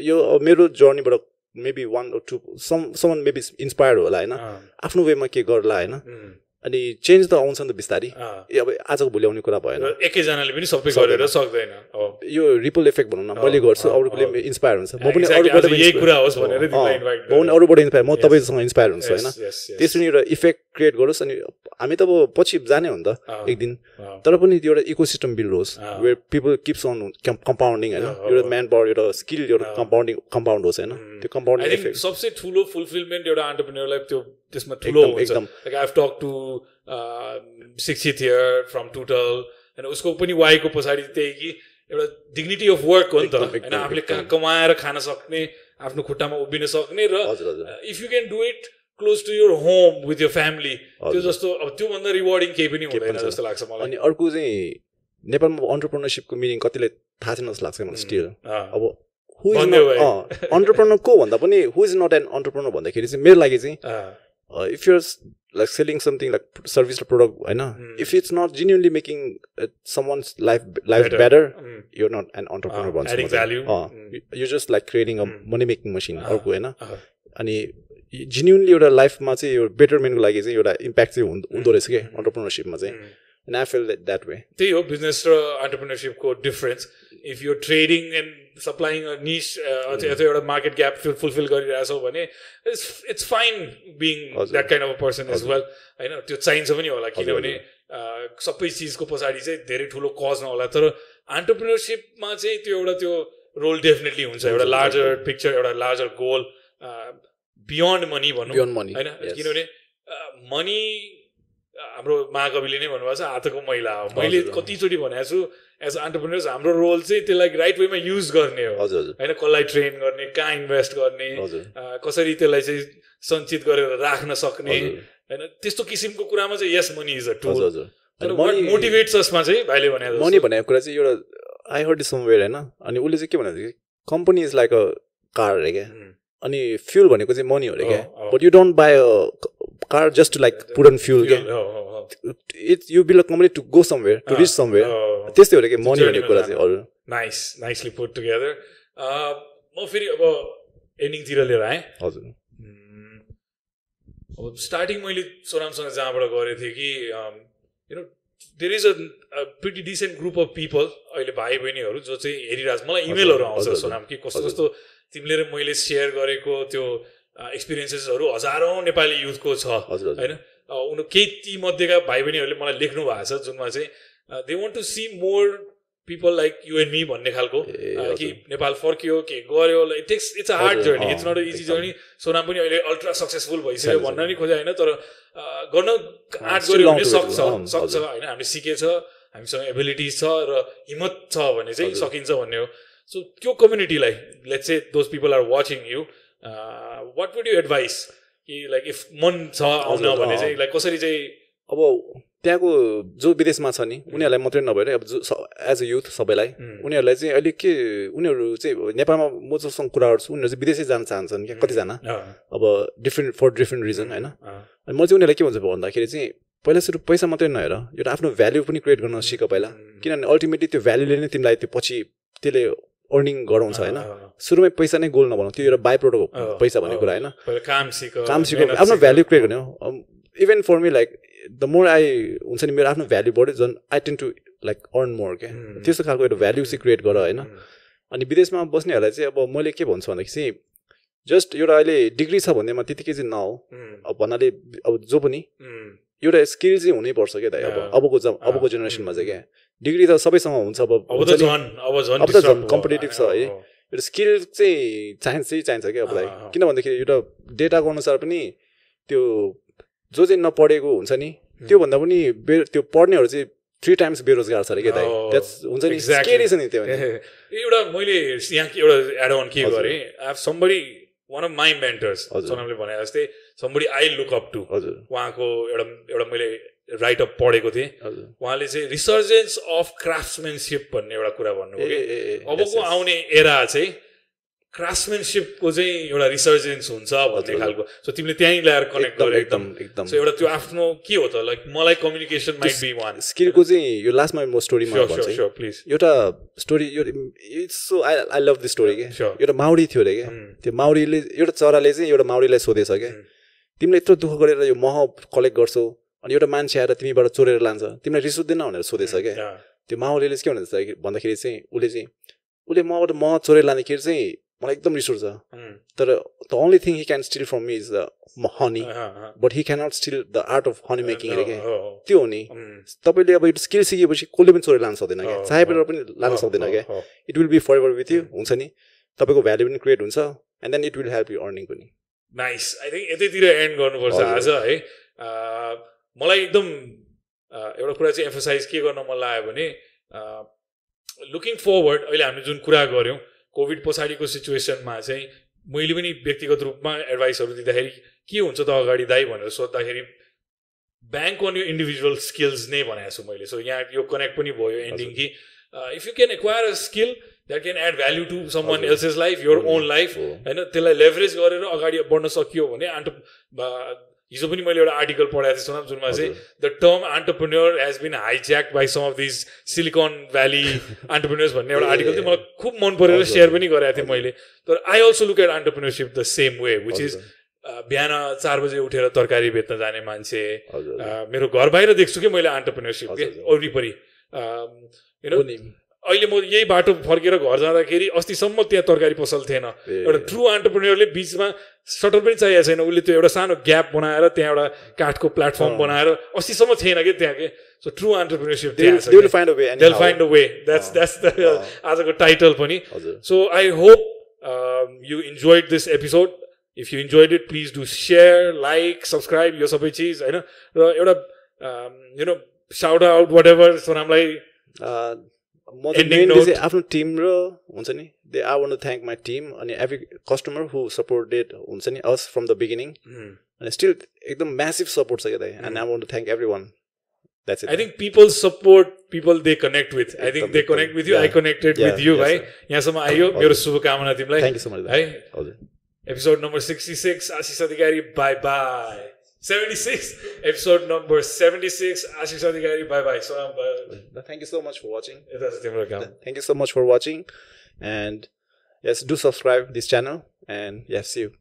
यो अब मेरो जर्नीबाट maybe one two some someone maybe inspired होला होइन? आफ्नो वेमा के गर्ला होइन? अनि चेन्ज त आउँछ नि त बिस्तारै. ए अब आजको भोलि आउने कुरा भएन। एकैजनाले पनि सबै। गरेर सक्दैन। यो रिपल इफेक्ट भनौँ न मैले गर्छु अरूले। इन्सपायर हुन्छ। म पनि अरूबाट म पनि। अरूबाट इन्सपायर म. तपाईँसँग इन्सपायर हुन्छ होइन. त्यसरी एउटा इफेक्ट क्रिएट गरोस् अनि हामी त अब पछि जाने हो नि त एक दिन तर पनि त्यो एउटा इकोसिस्टम बिल्ड होस्। Where people keeps on compounding होइन एउटा। म्यान पावर एउटा स्किल एउटा। कम्पाउन्डिङ कम्पाउन्ड होस् होइन. त्यो कम्पाउन्डिङ think इफेक्ट सबसे ठुलो फुलफिलमेन्ट एउटा अन्टरप्रिन्यरलाई त्यो त्यसमा ठुलो एकदम I talk to Shikshit here from Tootle होइन उसको पनि वाइको पछाडि त्यही कि एउटा डिग्निटी अफ वर्क हो नि त होइन आफूले कहाँ। कमाएर खान सक्ने आफ्नो खुट्टामा उभिन सक्ने र if you can do it close to your home with your family त्यो। जस्तो अब त्योभन्दा रिवार्डिङ केही पनि हुँदैन। जस्तो लाग्छ मलाई अनि अर्को चाहिँ नेपालमा अन्टरप्रिनरसिपको मिनिङ कतिले थाहा छैन जस्तो लाग्छ मलाई स्टिल अब हु इज। नट अन्टरप्रिनर को भन्दा पनि who is not an entrepreneur भन्दाखेरि चाहिँ मेरो लागि चाहिँ if you're like selling something like service र प्रोडक्ट होइन. If it's not genuinely making someone's life life Better. Better um, you're not an entrepreneur अँ, भन्छु adding म चाहिँ। value. अँ, you're just like creating a money making machine अँ, अर्को होइन अनि जेन्युनली एउटा लाइफमा चाहिँ यो बेटरमेन्टको लागि चाहिँ एउटा इम्प्याक्ट चाहिँ हुँदो रहेछ क्या अन्टरप्रिनरसिपमा चाहिँ. And I feel that way त्यही हो बिजनेस र अन्टरप्रिनरसिपको difference if you trading and supplying niche एउटा मार्केट ग्याप फुलफिल गरिरहेछौ भने it's it's fine being. That kind of a person as. Well होइन? त्यो चाहिन्छ पनि होला किनभने अँ, सबै चिजको पछाडि चाहिँ धेरै ठुलो कज नहोला। तर अन्टरप्रिनरसिपमा चाहिँ त्यो एउटा त्यो रोल डेफिनेटली हुन्छ। एउटा लार्जर। पिक्चर एउटा लार्जर गोल बियोन्ड मनी भनौँ बियोन्ड मनी होइन? किनभने मनी हाम्रो महाकविले नै भन्नुभएको छ हातको मैला हो। मैले। कतिचोटि भनेको छु एज अन्टरप्रिनर्स हाम्रो रोल चाहिँ त्यसलाई राइट वेमा युज गर्ने हो। होइन? कसलाई ट्रेन गर्ने कहाँ इन्भेस्ट गर्ने कसरी त्यसलाई चाहिँ सञ्चित गरेर राख्न सक्ने। होइन? त्यस्तो किसिमको कुरामा चाहिँ yes money is a tool तर मोटिभेट्स यसमा चाहिँ भाइले भने। मनी भनेको कुरा चाहिँ एउटा आई हर्ड समवेयर होइन? अनि उसले चाहिँ के भनेको company is like a car अरे क्या। अनि फ्युल भनेको चाहिँ मनी हो अरे क्या। But you don't buy a car just to like put on fuel क्या। It's you build a company to go somewhere to reach somewhere त्यस्तै हो क्या मनी भनेको कुरा चाहिँ हजुर। नाइस नाइसली पुट टुगेदर म फेरि अब एन्डिङतिर लिएर आएँ। हजुर। अब स्टार्टिङ मैले सोनामसँग जहाँबाट गरेको थिएँ कि you know there is a pretty decent group of people अहिले भाइ बहिनीहरू जो चाहिँ हेरिरहेको छ। मलाई इमेलहरू आउँछ सोनाम कि कस्तो। कस्तो तिमीले र मैले सेयर गरेको त्यो एक्सपिरियन्सेसहरू हजारौँ नेपाली युथको छ होइन उनी केही ती मध्येका भाइ बहिनीहरूले मलाई लेख्नु भएको छ जुनमा चाहिँ they want to see more people like you and me भन्ने खालको कि। नेपाल फर्कियो के गर्यो it takes it's a hard journey it's not a easy. Journey Sonam पनि अहिले अल्ट्रा सक्सेसफुल भइसक्यो भन्न। नि खोजे होइन तर गर्न आँट गऱ्यो भने सक्छ सक्छ। होइन हामीले सिकेछ हामीसँग एबिलिटिज छ र हिम्मत छ भने चाहिँ। सकिन्छ भन्ने हो सो त्यो कम्युनिटीलाई let's say those people are watching you what would you advise कि लाइक इफ मन छ आउन भने। चाहिँ लाइक कसरी चाहिँ अब त्यहाँको जो विदेशमा छ नि उनीहरूलाई मात्रै नभएर अब जो एज अ युथ सबैलाई उनीहरूलाई चाहिँ अहिले के उनीहरू चाहिँ नेपालमा म जोसँग कुराहरू छु उनीहरू चाहिँ विदेशै जान चाहन्छन् क्या कतिजना? अब डिफ्रेन्ट फर डिफ्रेन्ट रिजन होइन? अनि म चाहिँ उनीहरूलाई के भन्छु भन्दाखेरि चाहिँ पहिला सुरु पैसा मात्रै नहेर एउटा आफ्नो भ्याल्यु पनि क्रिएट गर्न सिक पहिला। किनभने अल्टिमेटली त्यो भ्याल्युले नै तिमीलाई त्यो पछि त्यसले अर्निङ गराउँछ होइन सुरुमै पैसा नै गोल नभनौँ त्यो एउटा बाई प्रोडक्ट पैसा भन्ने। कुरा होइन काम सिक काम सिको मेहनत आफ्नो। भ्याल्यु क्रिएट गर्ने हो even for me like the more I हुन्छ नि मेरो आफ्नो भ्याल्यु बढ्यो झन् I tend to like earn more क्या. त्यस्तो खालको एउटा भ्याल्यु चाहिँ क्रिएट गर होइन. अनि विदेशमा बस्नेहरूलाई चाहिँ अब मैले के भन्छु भन्दाखेरि चाहिँ जस्ट एउटा अहिले डिग्री छ भन्नेमा त्यतिकै चाहिँ नहो. अब भन्नाले अब जो पनि. एउटा स्किल चाहिँ हुनैपर्छ क्या दाइ अब। अबको अबको जेनेरेसनमा चाहिँ क्या डिग्री त सबैसँग हुन्छ अब अब त झन् competitive छ है। एउटा स्किल चाहिँ चाहिन्छ चाहिँ चाहिन्छ क्या अबलाई। किन भन्दाखेरि एउटा डेटाको अनुसार पनि त्यो जो चाहिँ नपढेको हुन्छ नि त्योभन्दा पनि बे त्यो पढ्नेहरू चाहिँ थ्री टाइम्स बेरोजगार छ अरे क्या द्याट्स हुन्छ नि. स्केरी छ नि त्यो एउटा मैले यहाँ के एउटा एड अन के। गरेँ I somebody one of my mentors. सोनामले भने जस्तै somebody I look up to हजुर उहाँको एउटा एउटा मैले राइटअप पढेको थिएँ। उहाँले चाहिँ रिसर्जेन्स अफ क्राफ्टसम्यानसिप भन्ने एउटा कुरा भन्नुभयो कि। अबको. आउने एरा चाहिँ क्राफ्टसम्यानसिपको चाहिँ एउटा रिसर्जेन्स हुन्छ भन्ने। खालको। सो तिमीले त्यहीँ ल्याएर कनेक्ट गर्यो एकदम। एकदम सो एउटा त्यो आफ्नो के हो त? लाइक मलाई कम्युनिकेसन माइट बी वान स्किलको चाहिँ यो लास्टमा म स्टोरीमा। स्योर प्लिज एउटा स्टोरी यो it's so I I love the story के. एउटा माउरी थियो अरे क्या Mm. त्यो माउरीले एउटा चराले चाहिँ एउटा माउरीलाई सोधेछ क्या Mm. तिमीले यत्रो दुःख गरेर यो मह कलेक्ट गर्छौ। अनि एउटा मान्छे आएर तिमीबाट चोरेर लान्छ। तिमीलाई रिस उठ्दैन भनेर सोधेछ क्या। त्यो चाहिँ के भन्दैछ भन्दाखेरि चाहिँ उसले चाहिँ उसले मबाट मह चोरेर लाँदाखेरि चाहिँ मलाई एकदम रिस उठ्छ। तर the only thing he can steal from me is the honey but he cannot steal the art of honey making अरे क्या? त्यो हो नि। तपाईँले अब यो स्किल सिकेपछि कसले पनि चोरेर लान सक्दैन क्या? अँ, चाहेर पनि लान सक्दैन क्या? It will be forever with you हुन्छ नि? तपाईँको भ्याल्यु पनि क्रिएट हुन्छ and then it will help you earning पनि। नाइस आई थिङ्क यतैतिर एन्ड गर्नुपर्छ। आज है। मलाई एकदम एउटा कुरा चाहिँ एम्फोसाइज के गर्न मन लाग्यो भने लुकिङ फरवर्ड अहिले हामीले जुन कुरा गऱ्यौँ कोभिड पछाडिको सिचुएसनमा चाहिँ मैले पनि व्यक्तिगत रूपमा एडभाइसहरू दिँदाखेरि के हुन्छ त अगाडि दाइ भनेर सोद्धाखेरि ब्याङ्क अन यो इन्डिभिजुअल स्किल्स नै भनेको छु मैले सो यहाँ यो कनेक्ट पनि भयो एन्डिङ कि if you can acquire a skill that can add value to someone. Else's life your own life. होइन त्यसलाई लेभरेज गरेर अगाडि बढ्न सकियो भने आन्ट हिजो पनि मैले एउटा आर्टिकल पढाएको थिएँ सुनाम जुनमा चाहिँ the term entrepreneur has been hijacked by some of this Silicon Valley entrepreneurs भन्ने एउटा आर्टिकल थियो मलाई खुब मन परेर। सेयर पनि गरेको थिएँ मैले। तर I also look at entrepreneurship the same way which is बिहान चार बजे उठेर तरकारी बेच्न जाने मान्छे मेरो घर बाहिर देख्छु कि मैले हजुर। वरिपरि। अहिले म यही बाटो फर्केर घर जाँदाखेरि अस्तिसम्म त्यहाँ तरकारी पसल थिएन। एउटा ट्रु अन्टरप्रेन्योरले बिचमा सटर पनि चाहिएको छैन। उसले त्यो एउटा सानो ग्याप बनाएर त्यहाँ एउटा काठको प्लेटफर्म। बनाएर अस्तिसम्म थिएन कि त्यहाँ के। So true अन्टरप्रेन्योरसिप. That's अँ, that's the अँ। आजको टाइटल पनि। I hope um, you enjoyed this episode. If you enjoyed it, please do share, like, subscribe, यो सबै चिज होइन? र एउटा you know shout out whatever सोनामलाई चाहिँ आफ्नो टिम र हुन्छ नि they I want thank my team अनि एभ्री कस्टमर हु सपोर्टेड हुन्छ नि अस फ्रम द बिगिनिङ अनि स्टिल एकदम म्यासिभ सपोर्ट छ क्या दाइ and I want thank everyone that's I think people support people they connect with. I think they connect with you. I Yeah. connected Yeah, with you, yes, है sir. यहाँसम्म आयो. मेरो शुभकामना तिमीलाई। थ्याङ्क यू सो मच है। Episode number sixty six Ashish Adhikari bye bye 76 episode number 76 ashish adhikari bye bye. So um, thank you so much for watching. Thank you so much for watching. And yes do subscribe this channel. And yes see you.